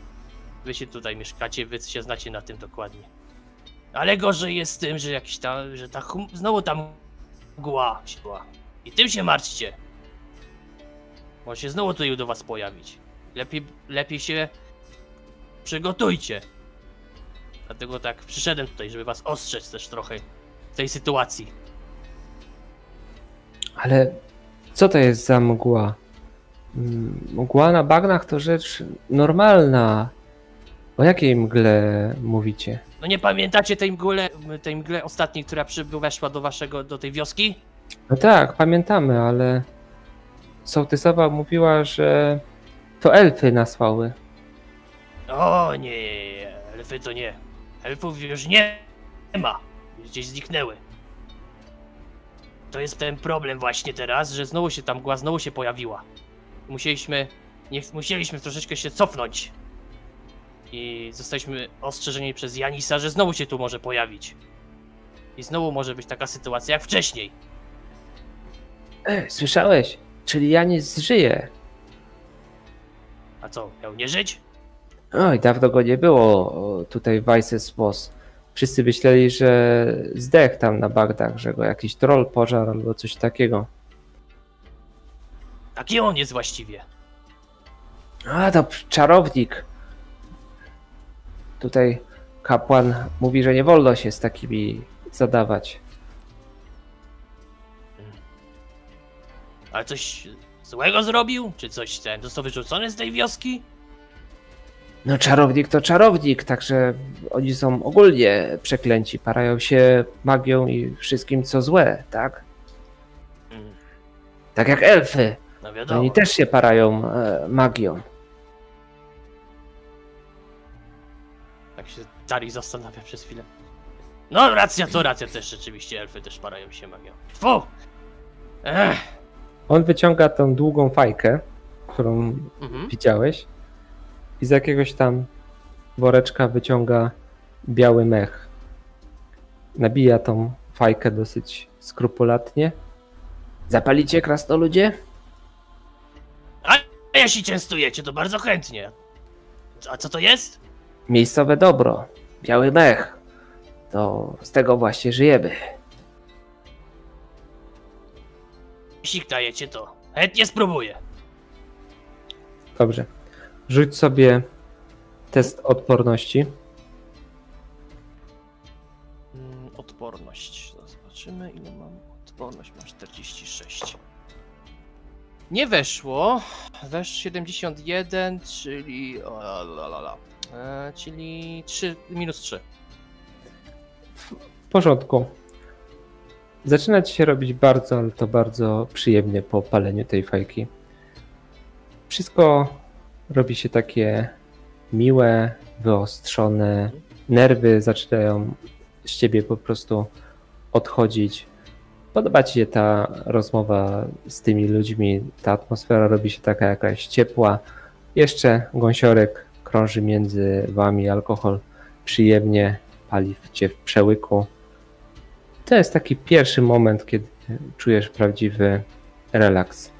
Wy się tutaj mieszkacie, wy się znacie na tym dokładnie. Ale gorzej jest z tym, że jakiś tam, że ta chum... znowu tam mgła się była. I tym się martwcie. Może się znowu tutaj do was pojawić. Lepiej, lepiej się przygotujcie. Dlatego tak przyszedłem tutaj, żeby was ostrzec też trochę w tej sytuacji. Ale co to jest za mgła? Mm, Mgła na bagnach to rzecz normalna. O jakiej mgle mówicie? No nie pamiętacie tej mgle, tej mgle ostatniej, która weszła do waszego, do tej wioski? No tak, pamiętamy, ale sołtysowa mówiła, że to elfy nasłały. O nie, elfy to nie. Elfów już nie ma. Już Gdzieś zniknęły. To jest ten problem właśnie teraz, że znowu się tam mgła znowu się pojawiła. Musieliśmy, nie, musieliśmy troszeczkę się cofnąć. I zostaliśmy ostrzeżeni przez Janisa, że znowu się tu może pojawić. I znowu może być taka sytuacja jak wcześniej. E, słyszałeś? Czyli Janis żyje. A co, miał nie żyć? Oj, dawno go nie było tutaj w Weissesmos. Wszyscy myśleli, że zdech tam na Bagdach, że go jakiś troll pożar albo coś takiego. Taki on jest właściwie. A, to czarownik. Tutaj kapłan mówi, że nie wolno się z takimi zadawać. Ale coś złego zrobił? Czy coś ten został wyrzucony z tej wioski? No czarownik to czarownik, także oni są ogólnie przeklęci, parają się magią i wszystkim co złe, tak? Mm, Tak jak elfy. No wiadomo. Oni też się parają e, magią. Tak się Dari zastanawia przez chwilę. No racja to racja też rzeczywiście, elfy też parają się magią. Fu! Ech. On wyciąga tą długą fajkę, którą Mhm. widziałeś i z jakiegoś tam woreczka wyciąga biały mech. Nabija tą fajkę dosyć skrupulatnie. Zapalicie krasnoludzie? A jeśli częstujecie, to bardzo chętnie. A co to jest? Miejscowe dobro. Biały mech. To z tego właśnie żyjemy. Jeśli dajecie, to chętnie spróbuję. Dobrze. Rzuć sobie test odporności. Mm, Odporność. Zobaczymy, ile mam. Odporność mam 46. Nie weszło. Wesz 71, czyli. O, la, la, la, la. E, czyli 3, minus 3. W porządku. Zaczyna ci się robić bardzo, ale to bardzo przyjemnie po paleniu tej fajki. Wszystko robi się takie miłe, wyostrzone. Nerwy zaczynają z ciebie po prostu odchodzić. Podoba ci się ta rozmowa z tymi ludźmi, ta atmosfera robi się taka jakaś ciepła. Jeszcze gąsiorek krąży między wami, alkohol przyjemnie pali cię w przełyku. To jest taki pierwszy moment, kiedy czujesz prawdziwy relaks.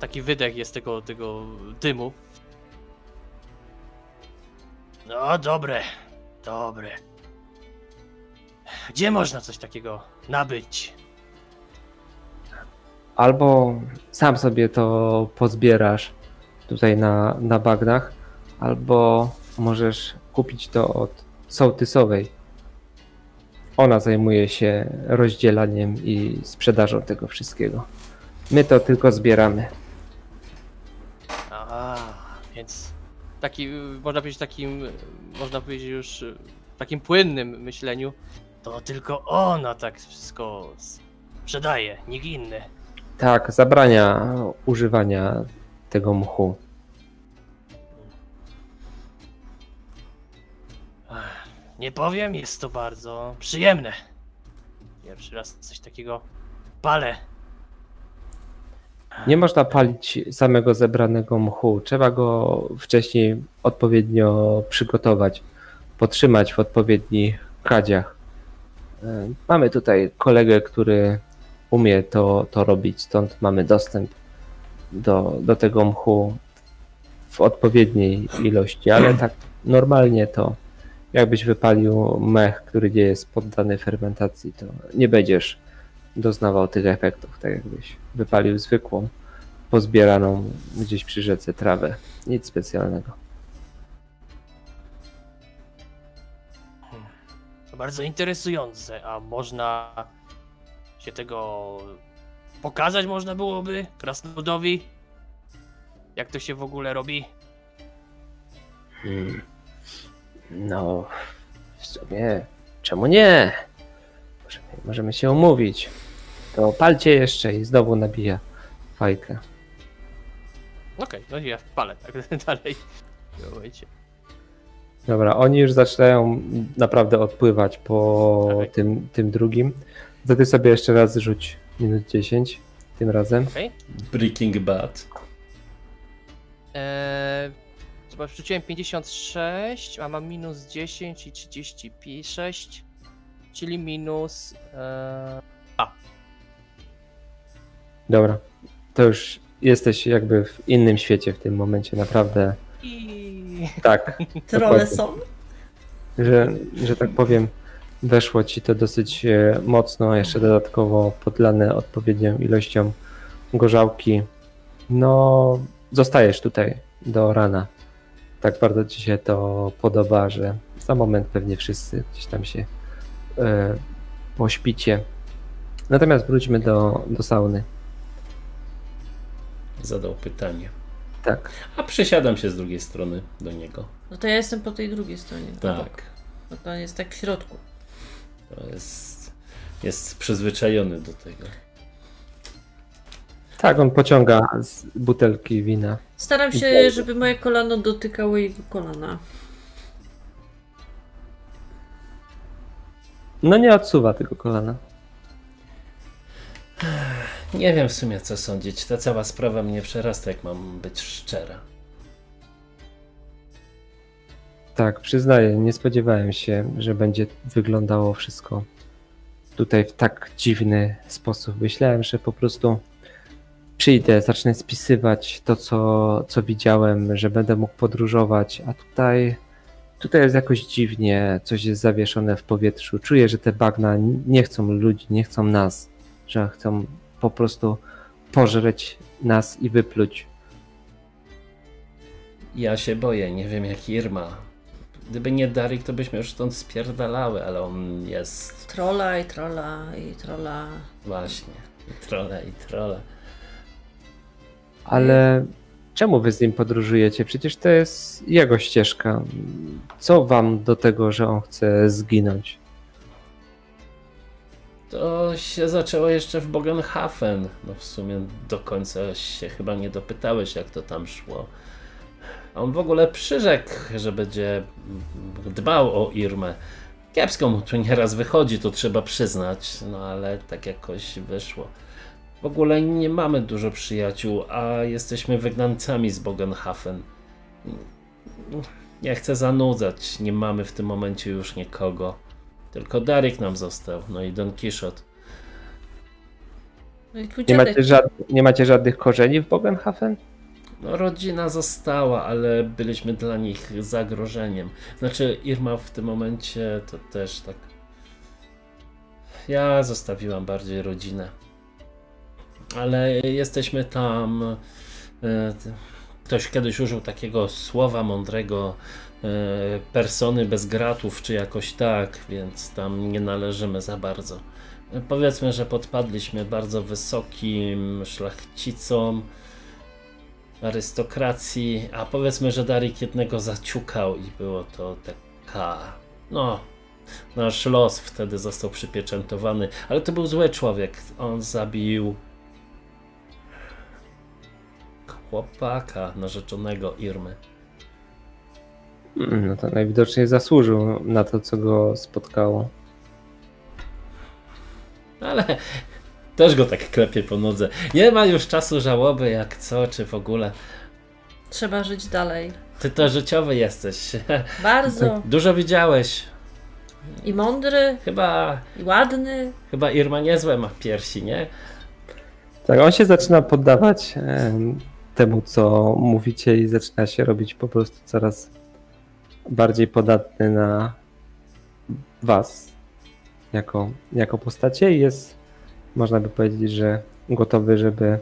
Taki wydech jest tego, tego dymu. No, dobre, dobre. Gdzie można coś takiego nabyć? Albo sam sobie to pozbierasz tutaj na, na bagnach, albo możesz kupić to od sołtysowej. Ona zajmuje się rozdzielaniem i sprzedażą tego wszystkiego. My to tylko zbieramy. Aha, więc taki, można powiedzieć takim, można powiedzieć już y, takim płynnym myśleniu, to tylko ona tak wszystko sprzedaje, nikt inny. Tak, zabrania używania tego mchu. Nie powiem, jest to bardzo przyjemne. Pierwszy raz coś takiego palę. Nie można palić samego zebranego mchu. Trzeba go wcześniej odpowiednio przygotować, potrzymać w odpowiednich kadziach. E, Mamy tutaj kolegę, który umie to, to robić, stąd mamy dostęp do, do tego mchu w odpowiedniej ilości, ale tak normalnie to jakbyś wypalił mech, który nie jest poddany fermentacji, to nie będziesz doznawał tych efektów, tak jakbyś wypalił zwykłą, pozbieraną gdzieś przy rzece trawę. Nic specjalnego. To bardzo interesujące, a można się tego pokazać można byłoby krasnoludowi? Jak to się w ogóle robi? Hmm. No, w sumie, czemu nie? Możemy, możemy się umówić. To palcie jeszcze i znowu nabija fajkę. Okej, no ja palę tak [LAUGHS] dalej. Słuchajcie. Dobra, oni już zaczynają naprawdę odpływać po Dawaj. tym, tym drugim. To ty sobie jeszcze raz rzuć minut 10 tym razem. Okej. Breaking Bad. Eee, zobacz, rzuciłem 56, a mam minus 10 i 36, czyli minus... Eee, Dobra, to już jesteś jakby w innym świecie w tym momencie, naprawdę. I... Tak, [LAUGHS] Trole Dokładnie. są. że, że tak powiem, weszło ci to dosyć e, mocno, a jeszcze dodatkowo podlane odpowiednią ilością gorzałki. No, zostajesz tutaj do rana. Tak bardzo ci się to podoba, że za moment pewnie wszyscy gdzieś tam się e, pośpicie. Natomiast wróćmy do, do sauny. Zadał pytanie. Tak. A przesiadam się z drugiej strony do niego. No to ja jestem po tej drugiej stronie. Tak. No to on jest tak w środku. To jest, jest przyzwyczajony do tego. Tak, on pociąga z butelki wina. Staram się, żeby moje kolano dotykało jego kolana. No nie odsuwa tego kolana. Nie wiem w sumie co sądzić. Ta cała sprawa mnie przerasta, jak mam być szczera. Tak, przyznaję, nie spodziewałem się, że będzie wyglądało wszystko tutaj w tak dziwny sposób. Myślałem, że po prostu przyjdę, zacznę spisywać to, co, co widziałem, że będę mógł podróżować, a tutaj, tutaj jest jakoś dziwnie, coś jest zawieszone w powietrzu. Czuję, że te bagna nie chcą ludzi, nie chcą nas, że chcą po prostu pożreć nas i wypluć. Ja się boję, nie wiem jak Irma. Gdyby nie Darik, to byśmy już stąd spierdalały, ale on jest Trolla i trolla i trolla. właśnie. I trole, i trole. Ale czemu wy z nim podróżujecie? Przecież to jest jego ścieżka. Co wam do tego, że on chce zginąć? To się zaczęło jeszcze w Bogenhafen. No w sumie do końca się chyba nie dopytałeś, jak to tam szło. On w ogóle przyrzekł, że będzie dbał o Irmę. Kiepsko mu tu nieraz wychodzi, to trzeba przyznać, no ale tak jakoś wyszło. W ogóle nie mamy dużo przyjaciół, a jesteśmy wygnancami z Bogenhafen. Nie chcę zanudzać, nie mamy w tym momencie już nikogo. Tylko Darik nam został, no i Don Quixote. No i Nie macie, żad, nie macie żadnych korzeni w Bogenhafen? No rodzina została, ale byliśmy dla nich zagrożeniem. Znaczy Irma w tym momencie to też tak... Ja zostawiłam bardziej rodzinę. Ale jesteśmy tam... e, Ktoś kiedyś użył takiego słowa mądrego persony bez gratów, czy jakoś tak, więc tam nie należymy za bardzo. E, Powiedzmy, że podpadliśmy bardzo wysokim szlachcicom, arystokracji, a powiedzmy, że Darik jednego zaciukał i było to taka. No, nasz los wtedy został przypieczętowany, ale to był zły człowiek. On zabił chłopaka narzeczonego Irmy. Mm, No to najwidoczniej zasłużył na to, co go spotkało. Ale też go tak klepie po nodze. Nie ma już czasu żałoby, jak co, czy w ogóle. Trzeba żyć dalej. Ty to życiowy jesteś. [LAUGHS] Bardzo. Dużo widziałeś. I mądry, Chyba, i ładny. chyba Irma niezłe ma piersi, nie? Tak, on się zaczyna poddawać em, temu, co mówicie i zaczyna się robić po prostu coraz bardziej podatny na was jako, jako postacie i jest, można by powiedzieć, że gotowy, żeby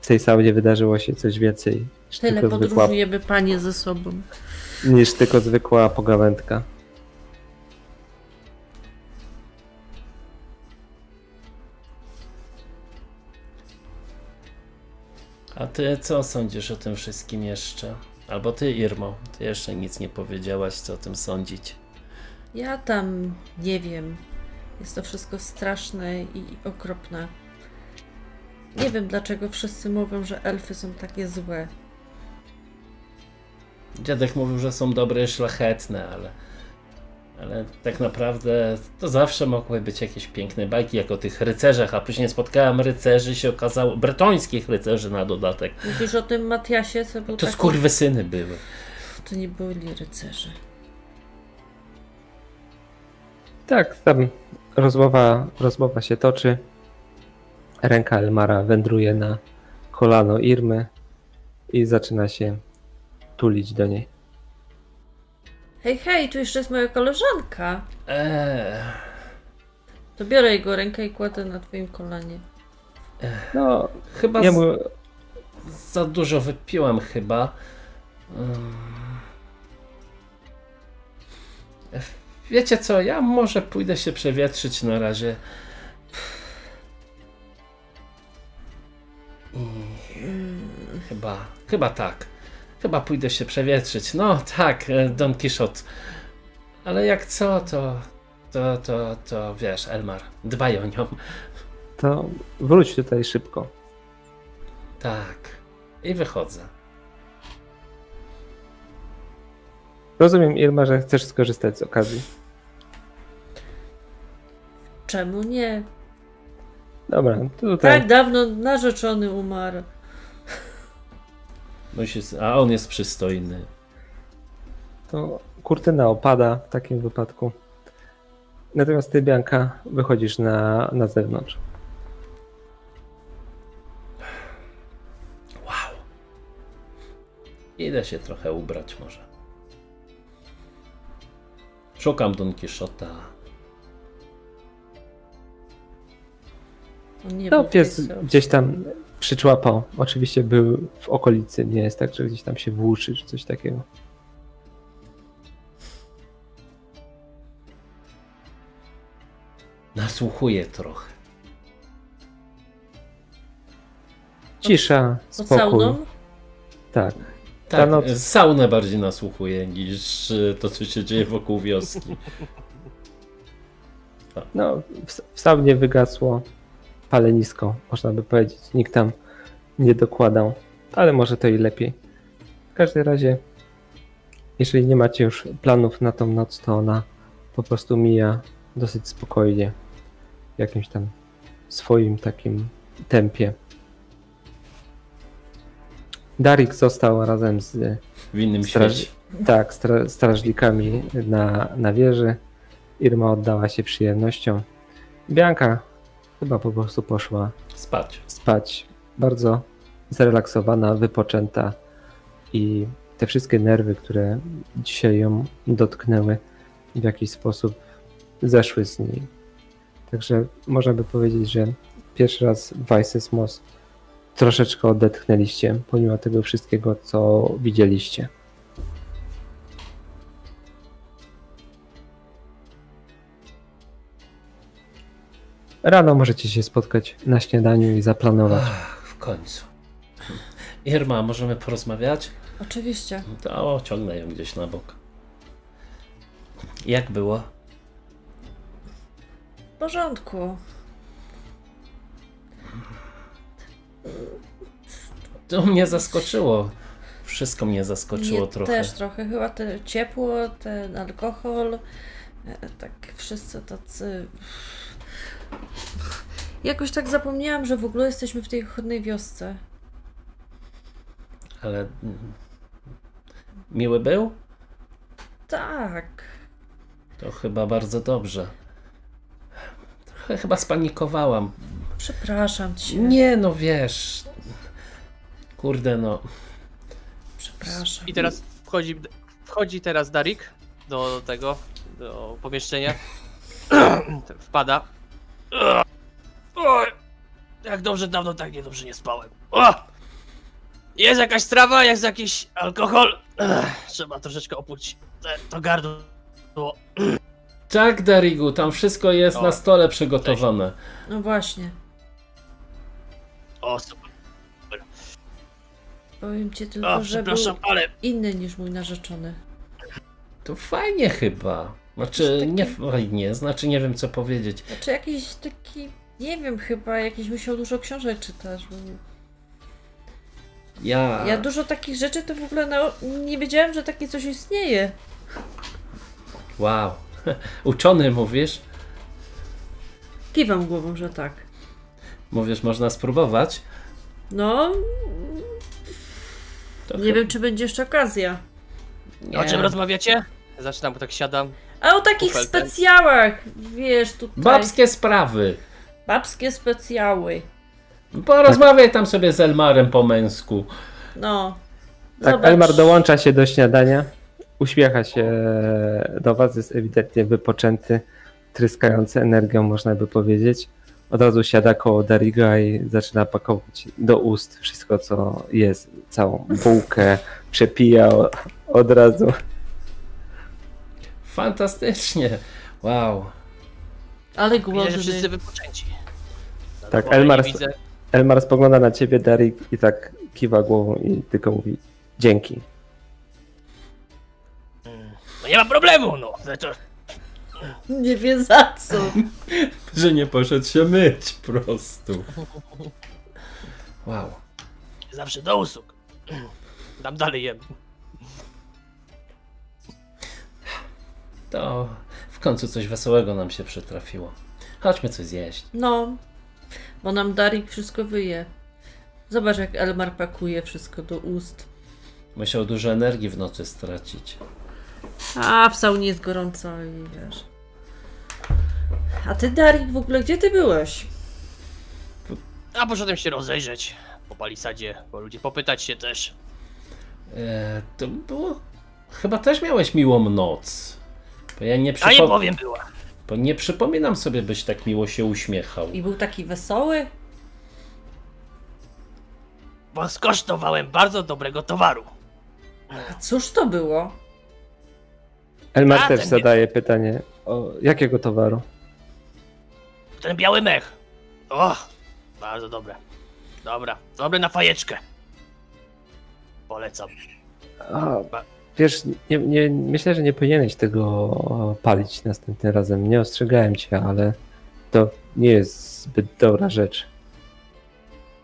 w tej saunie wydarzyło się coś więcej Tyle tylko, zwykła, panie ze sobą. niż tylko zwykła pogawędka. A ty co sądzisz o tym wszystkim jeszcze? Albo ty, Irmo, ty jeszcze nic nie powiedziałaś, co o tym sądzić. Ja tam nie wiem. Jest to wszystko straszne i okropne. Nie wiem dlaczego wszyscy mówią, że elfy są takie złe. Dziadek mówił, że są dobre i szlachetne, ale, ale tak naprawdę to zawsze mogły być jakieś piękne bajki, jak o tych rycerzach, a później spotkałem rycerzy się okazało, bretońskich rycerzy na dodatek. Mówisz o tym Matiasie, co był To taki... skurwysyny były. To nie byli rycerze. Tak, tam rozmowa, rozmowa się toczy. Ręka Elmara wędruje na kolano Irmy i zaczyna się tulić do niej. Hej, hej, tu jeszcze jest moja koleżanka. Eee, To biorę jego rękę i kładę na twoim kolanie. No, chyba ja z, mu, za dużo wypiłem chyba. Ym. Wiecie co, ja może pójdę się przewietrzyć na razie. I chyba, chyba tak. Chyba pójdę się przewietrzyć. No tak, e, Don Quixote. Ale jak co, to, to, to, to wiesz, Elmar, dbaj o nią. to wróć tutaj szybko. Tak. I wychodzę. Rozumiem, Irma, że chcesz skorzystać z okazji. Czemu nie? Dobra, to tutaj Tak dawno narzeczony umarł. Musi, a on jest przystojny. to kurtyna opada w takim wypadku. Natomiast ty, Bianka, wychodzisz na, na zewnątrz. Wow. Idę się trochę ubrać może. Szukam Don. On nie No, pies gdzieś tam przyczłapał. Oczywiście był w okolicy, nie jest tak, że gdzieś tam się włóczy czy coś takiego. Nasłuchuję trochę. Cisza, Pod spokój. sauną? Tak. Ta Tak, noc- saunę bardziej nasłuchuję niż e, to, co się dzieje wokół wioski. No, w, w saunie wygasło palenisko, można by powiedzieć. Nikt tam nie dokładał, ale może to i lepiej. W każdym razie, jeżeli nie macie już planów na tą noc, to ona po prostu mija dosyć spokojnie w jakimś tam swoim takim tempie. Darik został razem z W innym Straż- świecie. tak, stra- strażnikami na, na wieży. Irma oddała się przyjemnością. Bianka chyba po prostu poszła Spać. spać. Bardzo zrelaksowana, wypoczęta i te wszystkie nerwy, które dzisiaj ją dotknęły, w jakiś sposób zeszły z niej. Także można by powiedzieć, że pierwszy raz w Weissesmos troszeczkę odetchnęliście, pomimo tego wszystkiego, co widzieliście. Rano możecie się spotkać na śniadaniu i zaplanować. Ach, w końcu. Irma, możemy porozmawiać? Oczywiście. To ciągnę ją gdzieś na bok. Jak było? W porządku. To mnie zaskoczyło. Wszystko mnie zaskoczyło Mnie trochę. też trochę. Chyba te ciepło, ten alkohol. e, Tak wszyscy tacy... Jakoś tak zapomniałam, że w ogóle jesteśmy w tej chodnej wiosce. Ale miły był? Tak. To chyba bardzo dobrze. Trochę chyba spanikowałam. Przepraszam cię. Nie, no wiesz. Kurde, no. Przepraszam. I teraz wchodzi, wchodzi teraz Darik do tego, do pomieszczenia. [CLEARS THROAT] Wpada. Oj, jak dobrze, dawno tak niedobrze nie spałem. Jest jakaś strawa, jest jakiś alkohol. Trzeba troszeczkę opłuć te- to gardło. Tak, Darigu, tam wszystko jest O, na stole przygotowane. No właśnie. O, super. Powiem ci tylko, O, że był ale inny niż mój narzeczony. To fajnie chyba. Znaczy, Taki- nie fajnie, znaczy nie wiem co powiedzieć. Znaczy jakiś taki, nie wiem, chyba jakiś musiał dużo książek czytać. Bo Ja. ja dużo takich rzeczy to w ogóle na, nie wiedziałem, że takie coś istnieje. Wow. [LAUGHS] Uczony mówisz? Kiwam głową, że tak. Mówisz, można spróbować? No, To nie chy- wiem, czy będzie jeszcze okazja. nie. o czym rozmawiacie? Zaczynam, bo tak siadam. A o takich Kufelkę. specjałach, wiesz, tutaj. Babskie sprawy. Babskie specjały. Porozmawiaj tam sobie z Elmarem po męsku. No. Tak, Zobacz. Elmar dołącza się do śniadania, uśmiecha się do was, jest ewidentnie wypoczęty, tryskający energią, można by powiedzieć. Od razu siada koło Dariga i zaczyna pakować do ust wszystko, co jest, całą bułkę, przepija od razu. Fantastycznie. Wow. Ale Widzę, głodny. że wszyscy wypoczęci. Tak, Elmar-. Elmar spogląda na ciebie, Darig, i tak kiwa głową i tylko mówi dzięki. No nie ma problemu, no. To, Nie wie za co. [LAUGHS] Że nie poszedł się myć po prostu. [LAUGHS] Wow. zawsze do usług. Dam dalej jem. To w końcu coś wesołego nam się przytrafiło. Chodźmy coś zjeść. No. Bo nam Darik wszystko wyje. Zobacz, jak Elmar pakuje wszystko do ust. Musiał dużo energii w nocy stracić. A w saunie jest gorąco i wiesz. A ty, Darik, w ogóle gdzie ty byłeś? A poszedłem się rozejrzeć po palisadzie, po ludzi popytać się też. E, to było. Chyba też miałeś miłą noc. Bo ja nie, A nie powiem była. bo nie przypominam sobie, byś tak miło się uśmiechał. I był taki wesoły? Bo skosztowałem bardzo dobrego towaru. A cóż to było? Elmar A, też zadaje pytanie, o jakiego towaru? Ten biały mech. O, bardzo dobre. Dobra, dobre na fajeczkę. Polecam. A, wiesz, nie, nie, myślę, że nie powinieneś tego palić następnym razem. Nie ostrzegałem cię, ale to nie jest zbyt dobra rzecz.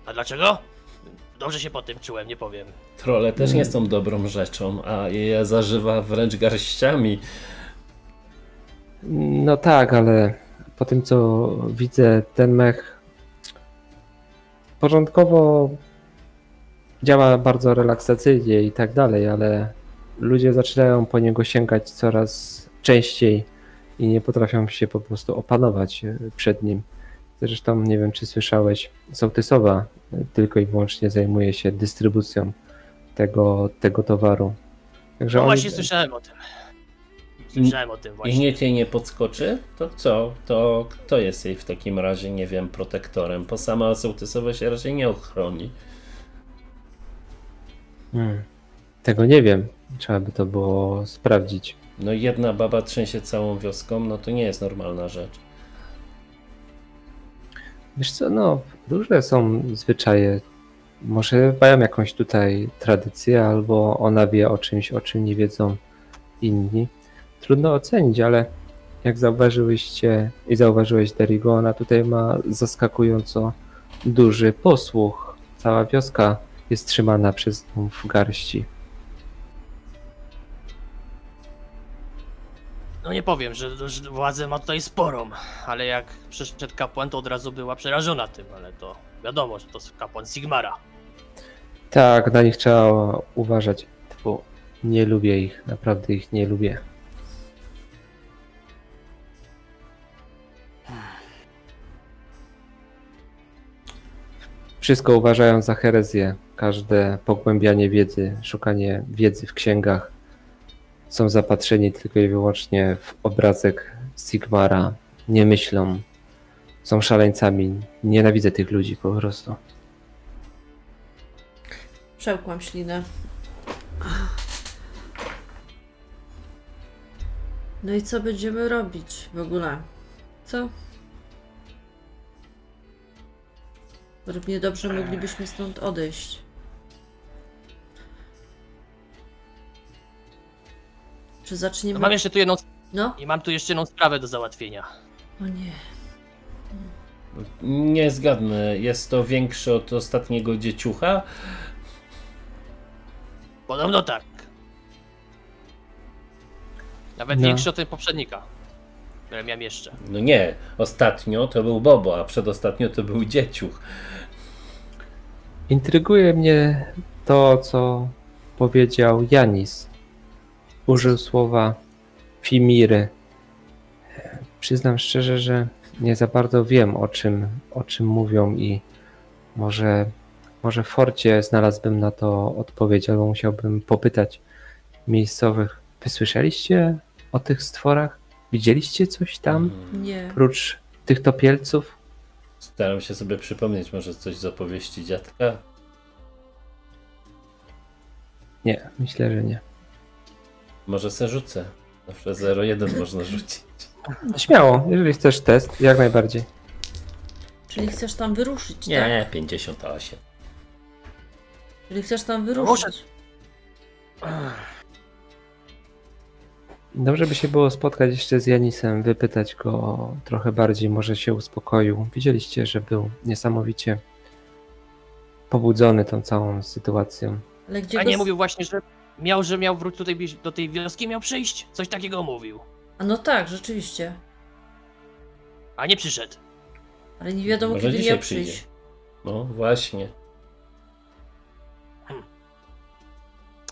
A dlaczego? Dobrze się po tym czułem, nie powiem. Trole też nie są dobrą rzeczą, a je zażywa wręcz garściami. No tak, ale po tym co widzę, ten mech porządkowo działa bardzo relaksacyjnie i tak dalej, ale ludzie zaczynają po niego sięgać coraz częściej i nie potrafią się po prostu opanować e, przed nim. Zresztą nie wiem, czy słyszałeś, Sołtysowa e, tylko i wyłącznie zajmuje się dystrybucją tego, tego towaru. Także No oni- właśnie słyszałem o tym. Słyszałem o tym I właśnie. nikt jej nie podskoczy? To co? To kto jest jej w takim razie, nie wiem, protektorem? Bo sama sołtysowa się raczej nie ochroni. Hmm. Tego nie wiem. Trzeba by to było sprawdzić. No jedna baba trzęsie całą wioską, no to nie jest normalna rzecz. Wiesz co, no, różne są zwyczaje. Może mają jakąś tutaj tradycję, albo ona wie o czymś, o czym nie wiedzą inni. Trudno ocenić, ale jak zauważyłyście i zauważyłeś Derigo, ona tutaj ma zaskakująco duży posłuch. Cała wioska jest trzymana przez nią w garści. No nie powiem, że, że władzę ma tutaj sporą, ale jak przyszedł kapłan, to od razu była przerażona tym, ale to wiadomo, że to kapłan Sigmara. Tak, na nich trzeba uważać. Bo nie lubię ich, naprawdę ich nie lubię. Wszystko uważają za herezję. Każde pogłębianie wiedzy, szukanie wiedzy w księgach są zapatrzeni tylko i wyłącznie w obrazek Sigmara. Nie myślą, są szaleńcami. Nienawidzę tych ludzi po prostu. Przełkłam ślinę. No i co będziemy robić w ogóle? Co? Równie dobrze moglibyśmy stąd odejść. Czy No zaczniemy... mam jeszcze tu jedną, No? i mam tu jeszcze jedną sprawę do załatwienia. O nie. Nie zgadnę, jest to większe od ostatniego dzieciucha. Podobno tak. Nawet No. większy od poprzednika, które miałem jeszcze. No nie, ostatnio to był Bobo, a przedostatnio to był dzieciuch. Intryguje mnie to, co powiedział Janis. Użył słowa Fimiry. Przyznam szczerze, że nie za bardzo wiem, o czym, o czym mówią i może, może w forcie znalazłbym na to odpowiedź, albo musiałbym popytać miejscowych. Wy słyszeliście o tych stworach? Widzieliście coś tam? Mm, Nie. Oprócz tych topielców? Staram się sobie przypomnieć może coś z opowieści dziadka. Nie, myślę, że nie. Może se rzucę. Zawsze 0,1 można rzucić. Śmiało, jeżeli chcesz test, jak najbardziej. Czyli chcesz tam wyruszyć, tak? Nie, 58. Czyli chcesz tam muszę- wyruszyć. Dobrze by się było spotkać jeszcze z Janisem, wypytać go trochę bardziej, może się uspokoił. Widzieliście, że był niesamowicie pobudzony tą całą sytuacją. Ale gdzie A go... nie mówił właśnie, że miał, że miał wrócić tutaj bliż- do tej wioski, miał przyjść? Coś takiego mówił. A no tak, rzeczywiście. A nie przyszedł. Ale nie wiadomo, Może kiedy miał przyjdzie. przyjść. No właśnie.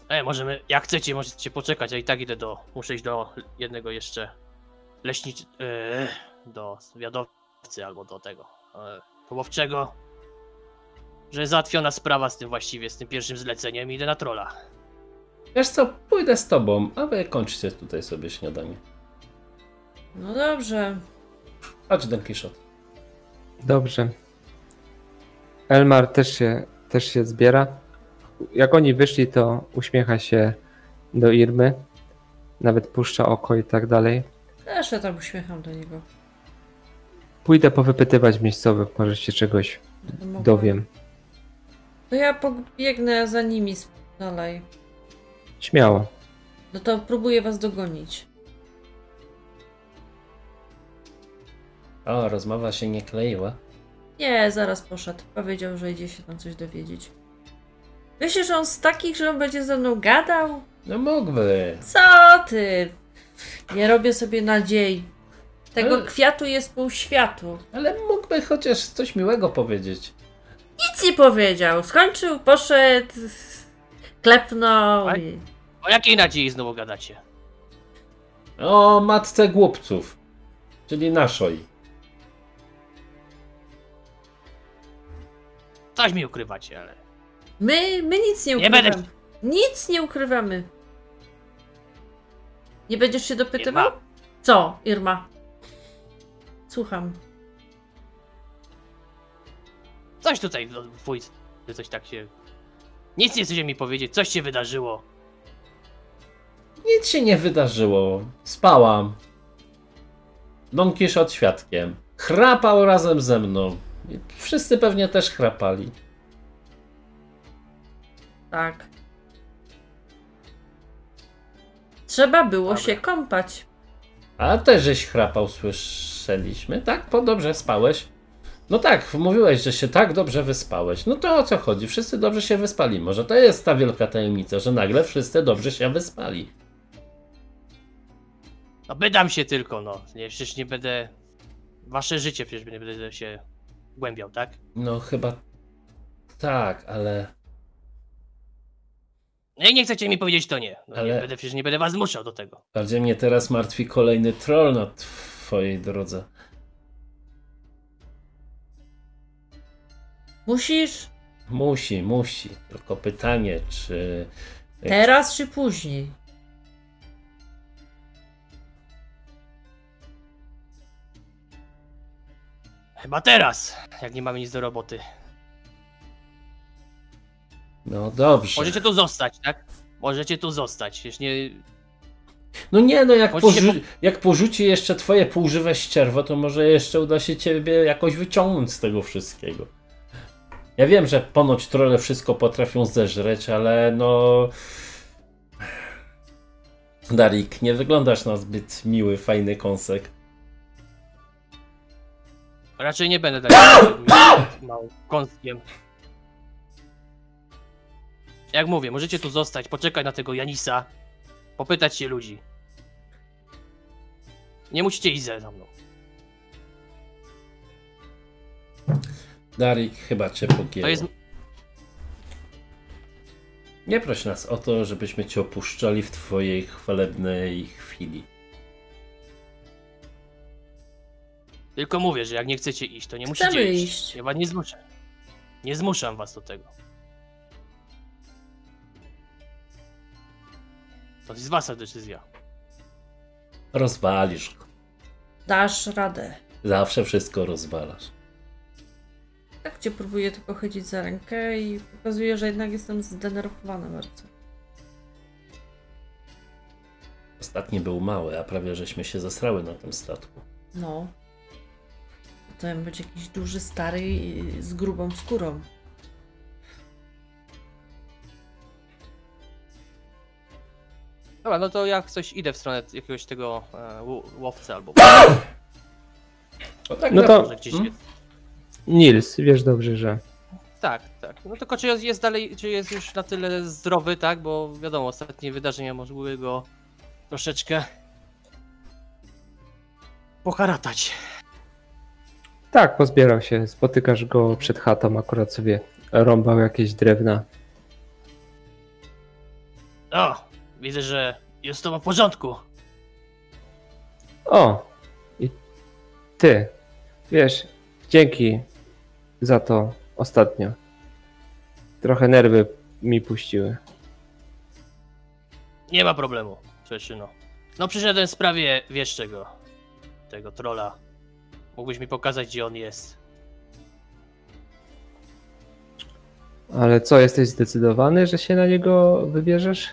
E, możemy, jak chcecie, możecie poczekać, a i tak idę do, muszę iść do jednego jeszcze leśnicz... E, do zwiadowcy albo do tego e, połowczego, że jest załatwiona sprawa z tym właściwie, z tym pierwszym zleceniem i idę na trolla. Wiesz co, pójdę z tobą, a wy kończcie tutaj sobie śniadanie. No dobrze. Chodź, Don Quixote. Dobrze. Elmar też się, też się zbiera. Jak oni wyszli, to uśmiecha się do Irmy. Nawet puszcza oko i tak dalej. Też ja tam uśmiecham do niego. Pójdę powypytywać miejscowych, może się czegoś To mogę- dowiem. To ja pobiegnę za nimi sp- dalej. Śmiało. No to próbuję was dogonić. O, rozmowa się nie kleiła. Nie, zaraz poszedł. Powiedział, że idzie się tam coś dowiedzieć. Myślisz, że on z takich, że on będzie ze mną gadał? No mógłby. Co ty? Nie robię sobie nadziei. Tego Ale- kwiatu jest pół światu. Ale mógłby chociaż coś miłego powiedzieć. Nic nie powiedział. Skończył, poszedł, klepnął. I... O jakiej nadziei znowu gadacie? O matce głupców. Czyli naszoj. Coś mi ukrywacie, ale... My, my nic nie Nie ukrywamy. będę- Nic nie ukrywamy. Nie będziesz się dopytywał? Irma. Co, Irma? Słucham. Coś tutaj, no, wuj, coś tak się... Nic nie chcecie mi powiedzieć, coś się wydarzyło. Nic się nie wydarzyło. Spałam. Don Quixote świadkiem. Chrapał razem ze mną. Wszyscy pewnie też chrapali. Tak. Trzeba było Dobra. się kąpać. A też żeś chrapał, słyszeliśmy. Tak, po dobrze spałeś. No tak, mówiłeś, że się tak dobrze wyspałeś. No to o co chodzi? Wszyscy dobrze się wyspali. Może to jest ta wielka tajemnica, że nagle wszyscy dobrze się wyspali. No pytam się tylko, no. Nie, przecież nie będę... Wasze życie przecież nie będę się głębiał, tak? No chyba tak, ale No Jak nie chcecie mi powiedzieć, to nie. No Ale- nie będę, przecież nie będę was zmuszał do tego. bardziej mnie teraz martwi kolejny troll na twojej drodze. Musisz? Musi, musi. Tylko pytanie, czy. Teraz czy później? Chyba teraz, jak nie mamy nic do roboty. No dobrze. Możecie tu zostać, tak? Możecie tu zostać. Przecież nie... No nie, no jak, Możecie porzu- jak porzuci jeszcze twoje półżywe ścierwo, to może jeszcze uda się ciebie jakoś wyciągnąć z tego wszystkiego. Ja wiem, że ponoć trole wszystko potrafią zeżreć, ale no. Darik, nie wyglądasz na zbyt miły, fajny kąsek. Raczej nie będę takim [COUGHS] małym kąskiem. Jak mówię, możecie tu zostać, poczekać na tego Janisa, popytać się ludzi. Nie musicie iść ze mną. Darik, chyba cię pogięło. To jest... Nie proś nas o to, żebyśmy cię opuszczali w twojej chwalebnej chwili. Tylko mówię, że jak nie chcecie iść, to nie Chcemy musicie iść. iść. Ja was nie zmuszę. Nie zmuszam was do tego. To jest wasza decyzja. Rozwalisz. go. Dasz radę. Zawsze wszystko rozwalasz. Tak cię próbuję tylko chodzić za rękę i pokazuję, że jednak jestem zdenerwowana bardzo. Ostatni był mały, a prawie żeśmy się zesrały na tym statku. No. Potem być jakiś duży, stary i z grubą skórą. Dobra, no to jak coś idę w stronę jakiegoś tego e, ł- łowcy albo No, tak No to- może gdzieś Hmm? jest. Nils, wiesz dobrze, że Tak, tak. No tylko czy jest, jest dalej, czy jest już na tyle zdrowy, tak? Bo wiadomo, ostatnie wydarzenia mogły go troszeczkę poharatać. Tak, pozbierał się. Spotykasz go przed chatą, akurat sobie rąbał jakieś drewna. O, widzę, że jest to w porządku. O! I ty, wiesz, dzięki za to ostatnio. Trochę nerwy mi puściły. Nie ma problemu, Czeszyno. No przyszedłem w sprawie, wiesz czego, tego trola. Mógłbyś mi pokazać, gdzie on jest. Ale co, jesteś zdecydowany, że się na niego wybierzesz?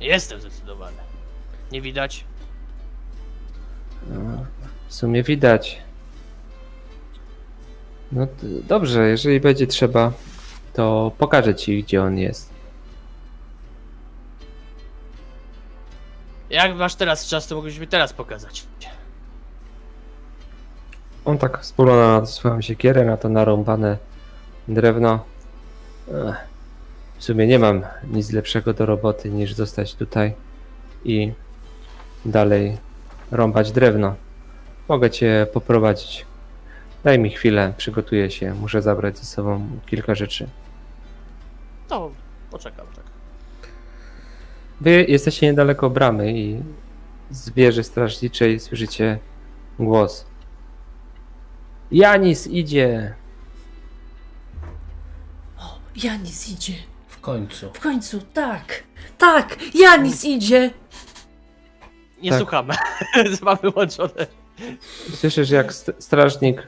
Jestem zdecydowany. Nie widać? No, w sumie widać. No dobrze, jeżeli będzie trzeba, to pokażę ci, gdzie on jest. Jak masz teraz czas, to mógłbyś mi teraz pokazać. On tak spogląda na swoją siekierę, na to narąbane drewno. Ech, w sumie nie mam nic lepszego do roboty niż zostać tutaj i dalej rąbać drewno. Mogę cię poprowadzić. Daj mi chwilę, przygotuję się. Muszę zabrać ze sobą kilka rzeczy. To poczekam, tak. Wy jesteście niedaleko bramy i z wieży strażniczej słyszycie głos. Janis idzie! O, Janis idzie. W końcu. W końcu, tak. Tak, Janis idzie. Nie Tak. słucham. [LAUGHS] Mam wyłączone. Słyszysz, jak st- strażnik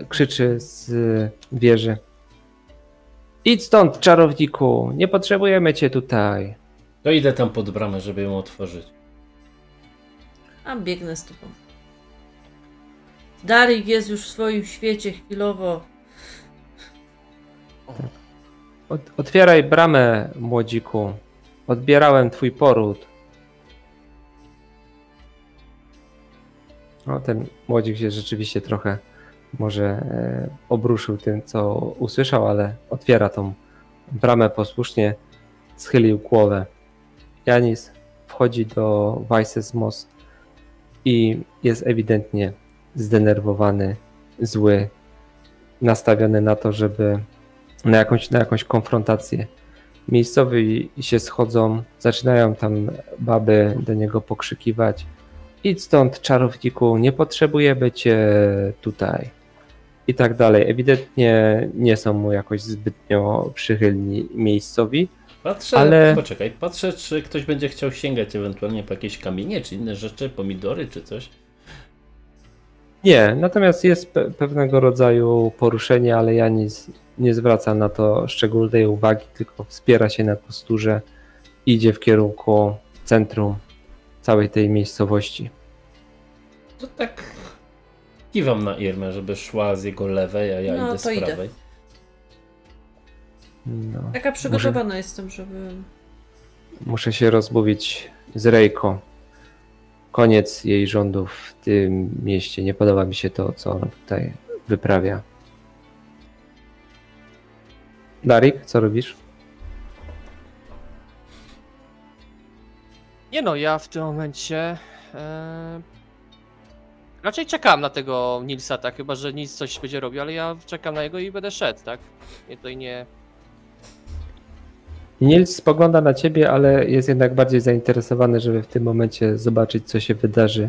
e, krzyczy z wieży. Idź stąd, czarowniku! Nie potrzebujemy cię tutaj. To idę tam pod bramę, żeby ją otworzyć. A biegnę z tobą. Darik jest już w swoim świecie chwilowo. Ot- otwieraj bramę, młodziku. Odbierałem twój poród. No, ten młodzik się rzeczywiście trochę może e, obruszył tym, co usłyszał, ale otwiera tą bramę posłusznie, schylił głowę. Janis wchodzi do Weissesmos i jest ewidentnie zdenerwowany, zły, nastawiony na to, żeby na jakąś, na jakąś konfrontację. Miejscowi się schodzą, zaczynają tam baby do niego pokrzykiwać. Idź stąd, czarowniku, nie potrzebujemy cię tutaj. I tak dalej. Ewidentnie nie są mu jakoś zbytnio przychylni miejscowi. Patrzę, Ale- poczekaj, patrzę, czy ktoś będzie chciał sięgać ewentualnie po jakieś kamienie, czy inne rzeczy, pomidory, czy coś. Nie, natomiast jest pe- pewnego rodzaju poruszenie, ale ja nic nie zwracam na to szczególnej uwagi, tylko wspiera się na kosturze, idzie w kierunku centrum całej tej miejscowości. To tak kiwam na Irmę, żeby szła z jego lewej, a ja No, idę to z idę. prawej. No. Taka przygotowana jestem, żeby... Muszę się rozmówić z Rejko. Koniec jej rządów w tym mieście. Nie podoba mi się to, co ona tutaj wyprawia. Darik, co robisz? Nie no, ja w tym momencie. E... Raczej czekam na tego Nilsa, tak? Chyba, że Nils coś będzie robił, ale ja czekam na jego i będę szedł, tak? Nie tutaj nie. Nils spogląda na ciebie, ale jest jednak bardziej zainteresowany, żeby w tym momencie zobaczyć, co się wydarzy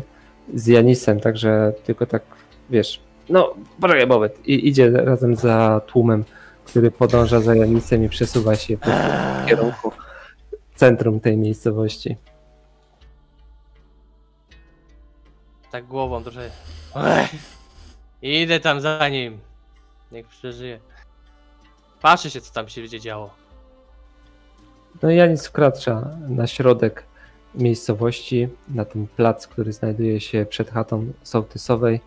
z Janisem, także tylko tak, wiesz, no, poczekaj moment, I idzie razem za tłumem, który podąża za Janisem i przesuwa się w kierunku centrum tej miejscowości. Tak głową trochę. Ech. Idę tam za nim. Niech przeżyje. Patrzę się, co tam się będzie działo. No i Janis wkracza na środek miejscowości, na ten plac, który znajduje się przed chatą sołtysowej.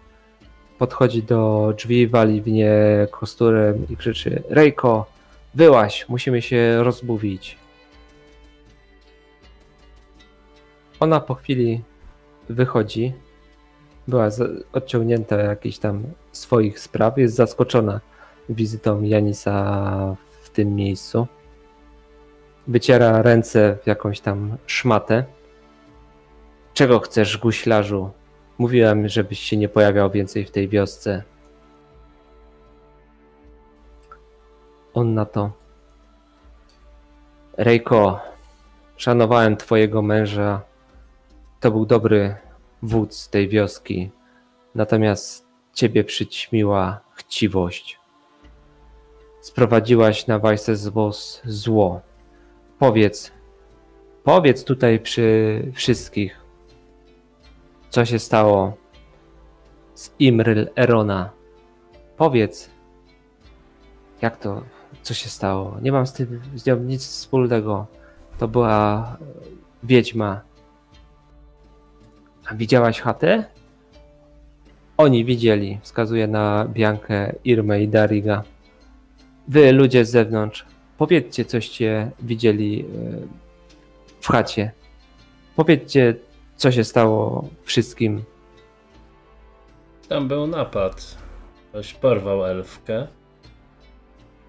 Podchodzi do drzwi, wali w nie kosturem i krzyczy Rejko, wyłaś, musimy się rozmówić. Ona po chwili wychodzi. Była odciągnięta jakichś tam swoich spraw. Jest zaskoczona wizytą Janisa w tym miejscu wyciera ręce w jakąś tam szmatę. Czego chcesz, guślarzu? Mówiłem, żebyś się nie pojawiał więcej w tej wiosce. On na to. Rejko, szanowałem twojego męża. To był dobry wódz tej wioski. Natomiast ciebie przyćmiła chciwość. Sprowadziłaś na złos zło. Powiedz, powiedz tutaj przy wszystkich, co się stało z Imryl Erona. Powiedz, jak to, co się stało. Nie mam z tym z nią nic wspólnego. To była wiedźma. A widziałaś chatę? Oni widzieli, wskazuje na Biankę, Irmę i Dariga. Wy, ludzie z zewnątrz, powiedzcie, coście widzieli e, w chacie. Powiedzcie, co się stało wszystkim. Tam był napad. Ktoś porwał elfkę,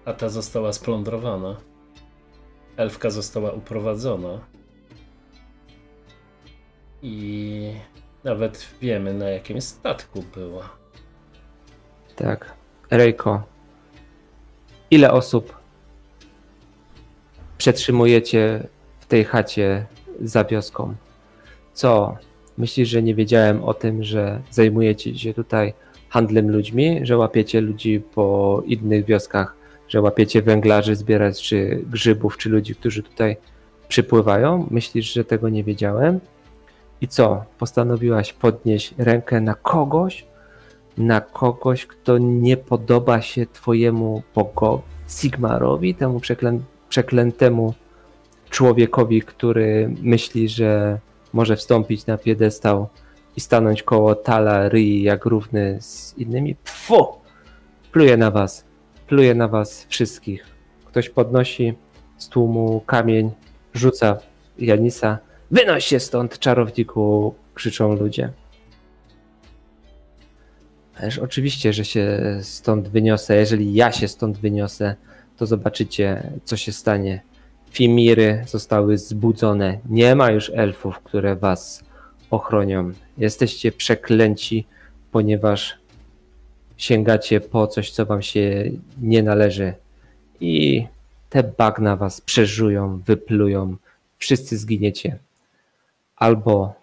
a ta została splądrowana. Elfka została uprowadzona. I nawet wiemy, na jakim statku była. Tak. Rejko, ile osób przetrzymujecie w tej chacie za wioską? Co? Myślisz, że nie wiedziałem o tym, że zajmujecie się tutaj handlem ludźmi, że łapiecie ludzi po innych wioskach, że łapiecie węglarzy zbierać, czy grzybów, czy ludzi, którzy tutaj przypływają? Myślisz, że tego nie wiedziałem? I co? Postanowiłaś podnieść rękę na kogoś, na kogoś, kto nie podoba się twojemu bogowi, Sigmarowi, temu przeklę przeklętemu człowiekowi, który myśli, że może wstąpić na piedestał i stanąć koło Tala Ryi jak równy z innymi. Pfu! Pluje na was. Pluje na was wszystkich. Ktoś podnosi z tłumu kamień, rzuca Janisa. Wynoś się stąd, czarowniku! krzyczą ludzie. Ależ oczywiście, że się stąd wyniosę. Jeżeli ja się stąd wyniosę, to zobaczycie, co się stanie. Fimiry zostały zbudzone. Nie ma już elfów, które was ochronią. Jesteście przeklęci, ponieważ sięgacie po coś, co wam się nie należy. I te bagna was przeżują, wyplują, wszyscy zginiecie. Albo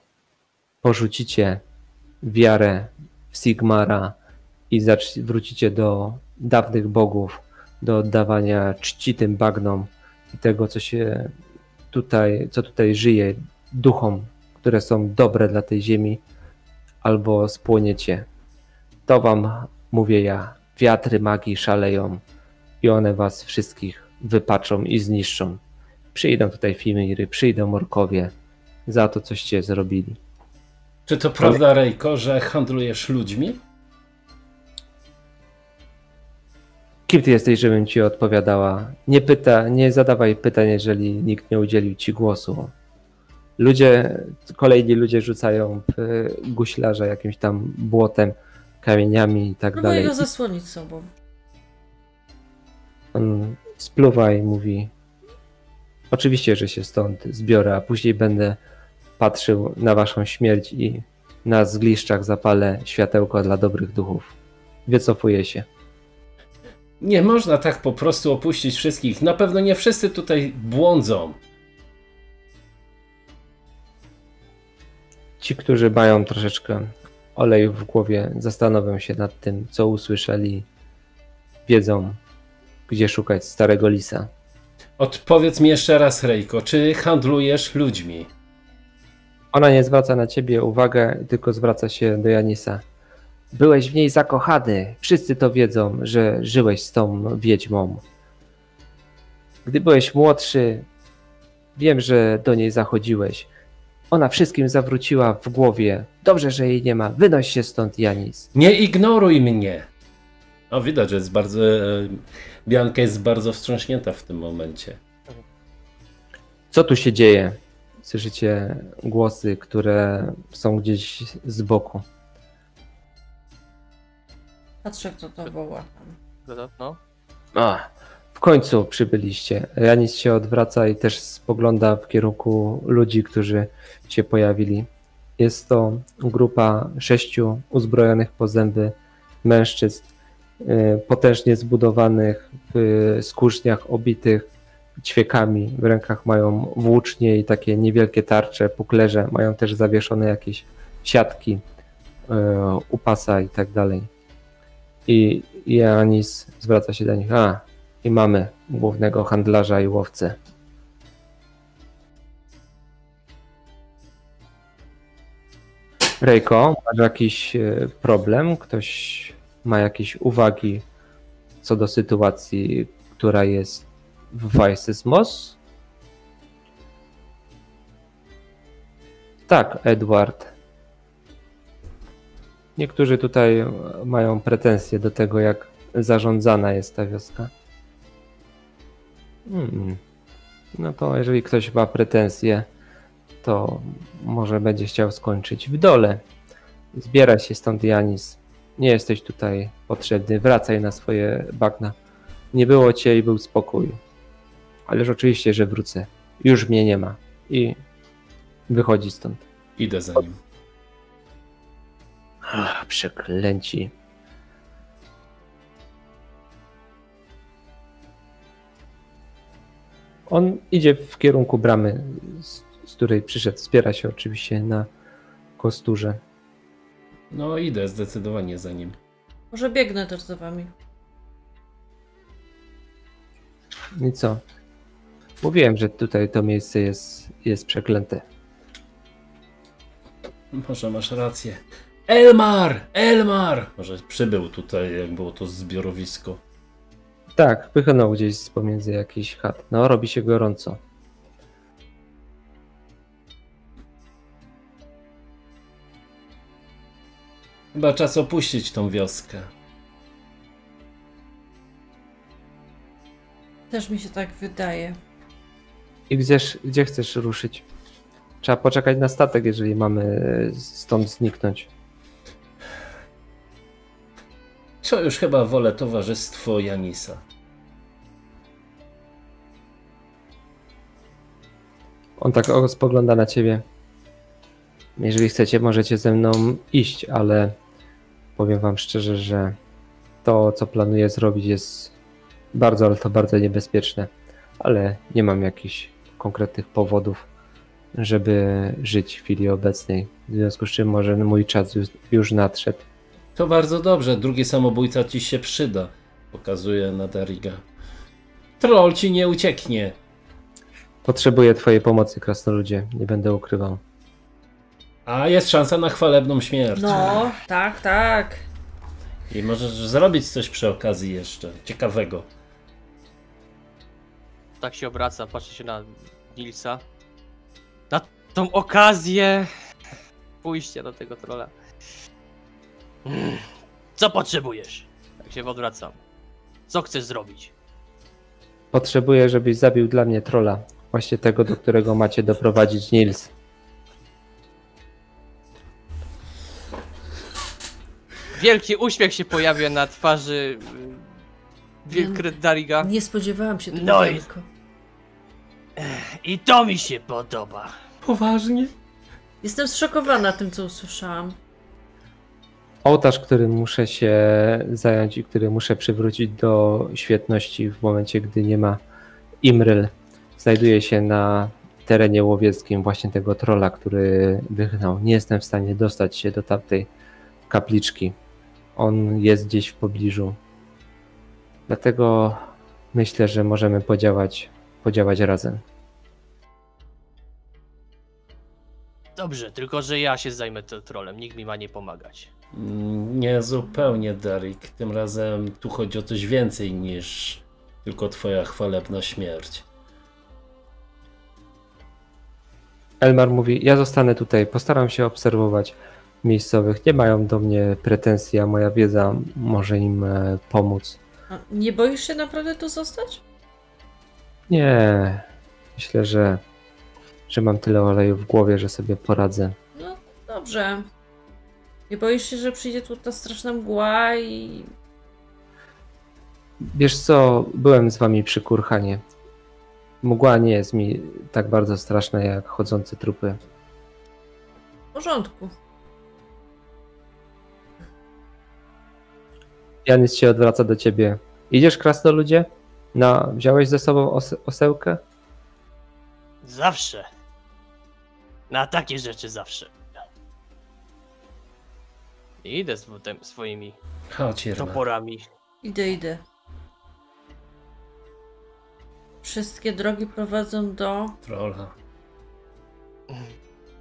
porzucicie wiarę w Sigmara i wrócicie do dawnych bogów, do oddawania czci tym bagnom i tego, co się tutaj, co tutaj żyje, duchom, które są dobre dla tej ziemi, albo spłoniecie. To wam mówię ja. Wiatry magii szaleją i one was wszystkich wypaczą i zniszczą. Przyjdą tutaj Fimiry, przyjdą Morkowie za to, coście zrobili. Czy to prawda, Rejko, że handlujesz ludźmi? Kim ty jesteś, żebym ci odpowiadała? Nie pyta, nie zadawaj pytań, jeżeli nikt nie udzielił ci głosu. Ludzie, kolejni ludzie rzucają w guślarza jakimś tam błotem, kamieniami i tak Próbuję dalej. go zasłonić sobą. On spluwa i mówi: Oczywiście, że się stąd zbiorę, a później będę patrzył na waszą śmierć i na zgliszczach zapalę światełko dla dobrych duchów. Wycofuję się. Nie można tak po prostu opuścić wszystkich. Na pewno nie wszyscy tutaj błądzą. Ci, którzy mają troszeczkę oleju w głowie, zastanowią się nad tym, co usłyszeli, wiedzą, gdzie szukać starego lisa. Odpowiedz mi jeszcze raz, Rejko, czy handlujesz ludźmi? Ona nie zwraca na ciebie uwagę, tylko zwraca się do Janisa. Byłeś w niej zakochany. Wszyscy to wiedzą, że żyłeś z tą wiedźmą. Gdy byłeś młodszy, wiem, że do niej zachodziłeś. Ona wszystkim zawróciła w głowie. Dobrze, że jej nie ma. Wynoś się stąd, Janis. Nie ignoruj mnie! O, widać, że jest bardzo. e, Bianka jest bardzo wstrząśnięta w tym momencie. Co tu się dzieje? Słyszycie głosy, które są gdzieś z boku. Patrzę, kto to woła tam. No. A, w końcu przybyliście. Janis się odwraca i też spogląda w kierunku ludzi, którzy się pojawili. Jest to grupa sześciu uzbrojonych po zęby mężczyzn, y, potężnie zbudowanych, w skórzniach obitych ćwiekami. W rękach mają włócznie i takie niewielkie tarcze, puklerze. Mają też zawieszone jakieś siatki y, u pasa i tak dalej. I Janis zwraca się do nich. A, i mamy głównego handlarza i łowcę. Rejko, masz jakiś e, problem? Ktoś ma jakieś uwagi co do sytuacji, która jest w Weissesmos? Tak, Edward. Niektórzy tutaj mają pretensje do tego, jak zarządzana jest ta wioska. Hmm. No to jeżeli ktoś ma pretensje, to może będzie chciał skończyć w dole. Zbieraj się stąd, Janis. Nie jesteś tutaj potrzebny. Wracaj na swoje bagna. Nie było cię i był spokój. Ależ oczywiście, że wrócę. Już mnie nie ma. I wychodzi stąd. Idę za nim. Ach, przeklęci. On idzie w kierunku bramy, z, z której przyszedł. Wspiera się oczywiście na kosturze. No, idę zdecydowanie za nim. Może biegnę też za wami. I co? Mówiłem, że tutaj to miejsce jest, jest przeklęte. Może masz rację. Elmar! Elmar! Może przybył tutaj, jak było to zbiorowisko. Tak, wychynął gdzieś z pomiędzy jakiś chat. No, robi się gorąco. Chyba czas opuścić tą wioskę. Też mi się tak wydaje. I gdzież, gdzie chcesz ruszyć? Trzeba poczekać na statek, jeżeli mamy stąd zniknąć. Co już chyba wolę towarzystwo Janisa. On tak spogląda na ciebie. Jeżeli chcecie, możecie ze mną iść, ale powiem wam szczerze, że to, co planuję zrobić, jest bardzo, ale to bardzo niebezpieczne. Ale nie mam jakichś konkretnych powodów, żeby żyć w chwili obecnej. W związku z czym może mój czas już, już nadszedł. To bardzo dobrze, drugi samobójca ci się przyda. Pokazuje na Dariga. Troll ci nie ucieknie. Potrzebuję twojej pomocy, krasnoludzie. Nie będę ukrywał. A jest szansa na chwalebną śmierć. No, tak, tak. I możesz zrobić coś przy okazji jeszcze ciekawego. Tak się obraca, patrzy się na Nilsa. Na tą okazję pójścia do tego trolla. Co potrzebujesz? Tak się odwracam. Co chcesz zrobić? Potrzebuję, żebyś zabił dla mnie trola. Właśnie tego, do którego macie doprowadzić Nils. Wielki uśmiech się pojawia na twarzy Wilkred Dariga. Nie spodziewałam się tego No i- tylko. I to mi się podoba. Poważnie? Jestem zszokowana tym, co usłyszałam. Ołtarz, którym muszę się zająć i który muszę przywrócić do świetności w momencie, gdy nie ma Imryl, znajduje się na terenie łowieckim właśnie tego trola, który wychnął. Nie jestem w stanie dostać się do tamtej kapliczki. On jest gdzieś w pobliżu. Dlatego myślę, że możemy podziałać, podziałać razem. Dobrze, tylko że ja się zajmę tym trolem, nikt mi ma nie pomagać. Mm, Nie zupełnie, Darik. Tym razem tu chodzi o coś więcej niż tylko twoja chwalebna śmierć. Elmar mówi: Ja zostanę tutaj, postaram się obserwować miejscowych. Nie mają do mnie pretensji, a moja wiedza może im e, pomóc. A Nie boisz się naprawdę tu zostać? Nie, myślę, że, że mam tyle oleju w głowie, że sobie poradzę. No, dobrze. Nie boisz się, że przyjdzie tu ta straszna mgła i... Wiesz co, byłem z wami przy Kurhanie. Mgła nie jest mi tak bardzo straszna jak chodzące trupy. W porządku. Janis się odwraca do ciebie. Idziesz, krasnoludzie? No, wziąłeś ze sobą ose- osełkę? Zawsze. Na takie rzeczy zawsze. Idę z tym swoimi toporami. Idę, idę. Wszystkie drogi prowadzą do... Trolla.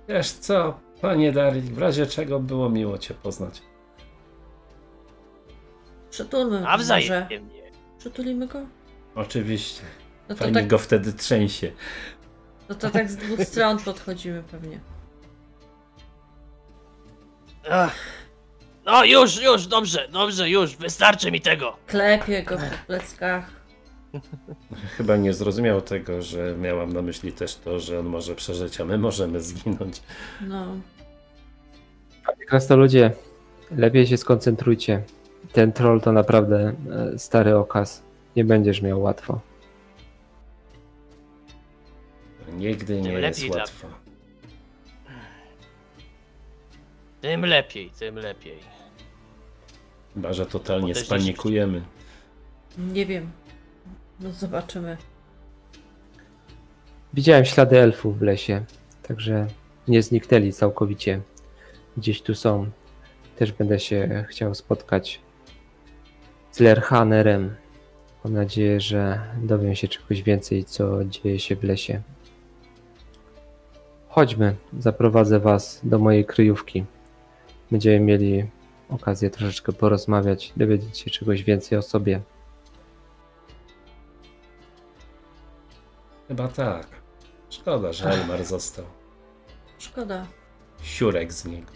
Wiesz co, panie Darik, w razie czego było miło cię poznać. Przytulmy A może. wzajemnie. Przytulimy go? Oczywiście. No to, Fajnie tak, go wtedy trzęsie. no to tak z dwóch stron podchodzimy pewnie. Ach. No już, już, dobrze, dobrze, już, wystarczy mi tego. Klepię go po pleckach. [LAUGHS] Chyba nie zrozumiał tego, że miałam na myśli też to, że on może przeżyć, a my możemy zginąć. No. Panie krasnoludzie, lepiej się skoncentrujcie. Ten troll to naprawdę e, stary okaz. Nie będziesz miał łatwo. Nigdy nie Tym jest lepiej dla łatwo. Tym lepiej, tym lepiej. Chyba, że totalnie Podejście spanikujemy. Nie wiem. No zobaczymy. Widziałem ślady elfów w lesie, także nie zniknęli całkowicie. Gdzieś tu są. Też będę się chciał spotkać z Lerhanerem. Mam nadzieję, że dowiem się czegoś więcej, co dzieje się w lesie. Chodźmy, zaprowadzę Was do mojej kryjówki. Będziemy mieli okazję troszeczkę porozmawiać, dowiedzieć się czegoś więcej o sobie. Chyba tak. Szkoda, że Elmar [LAUGHS] został. Szkoda. Siurek z niego.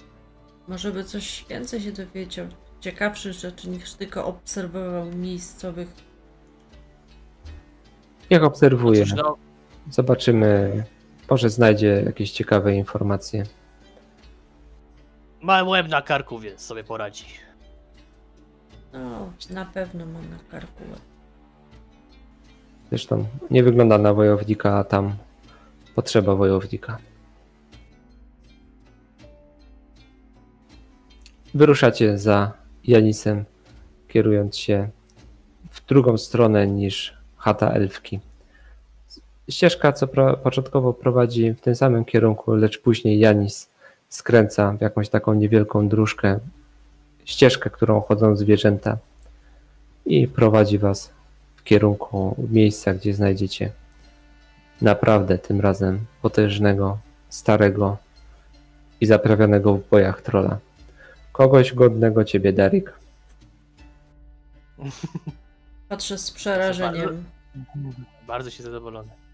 Może by coś więcej się dowiedział. Ciekawszych rzeczy niż tylko obserwował miejscowych. Niech obserwuję. Cóż, no, Zobaczymy. Może znajdzie jakieś ciekawe informacje. Mam łeb na karku, więc sobie poradzi. No, na pewno ma na karku. łeb. Zresztą nie wygląda na wojownika, a tam potrzeba wojownika. wyruszacie za Janisem, kierując się w drugą stronę niż chata elfki. Ścieżka, co pro, początkowo prowadzi w tym samym kierunku, lecz później Janis skręca w jakąś taką niewielką dróżkę, ścieżkę, którą chodzą zwierzęta i prowadzi was w kierunku miejsca, gdzie znajdziecie naprawdę tym razem potężnego, starego i zaprawionego w bojach trola. Kogoś godnego ciebie, Darik. Patrzę z przerażeniem. Bardzo się zadowolony.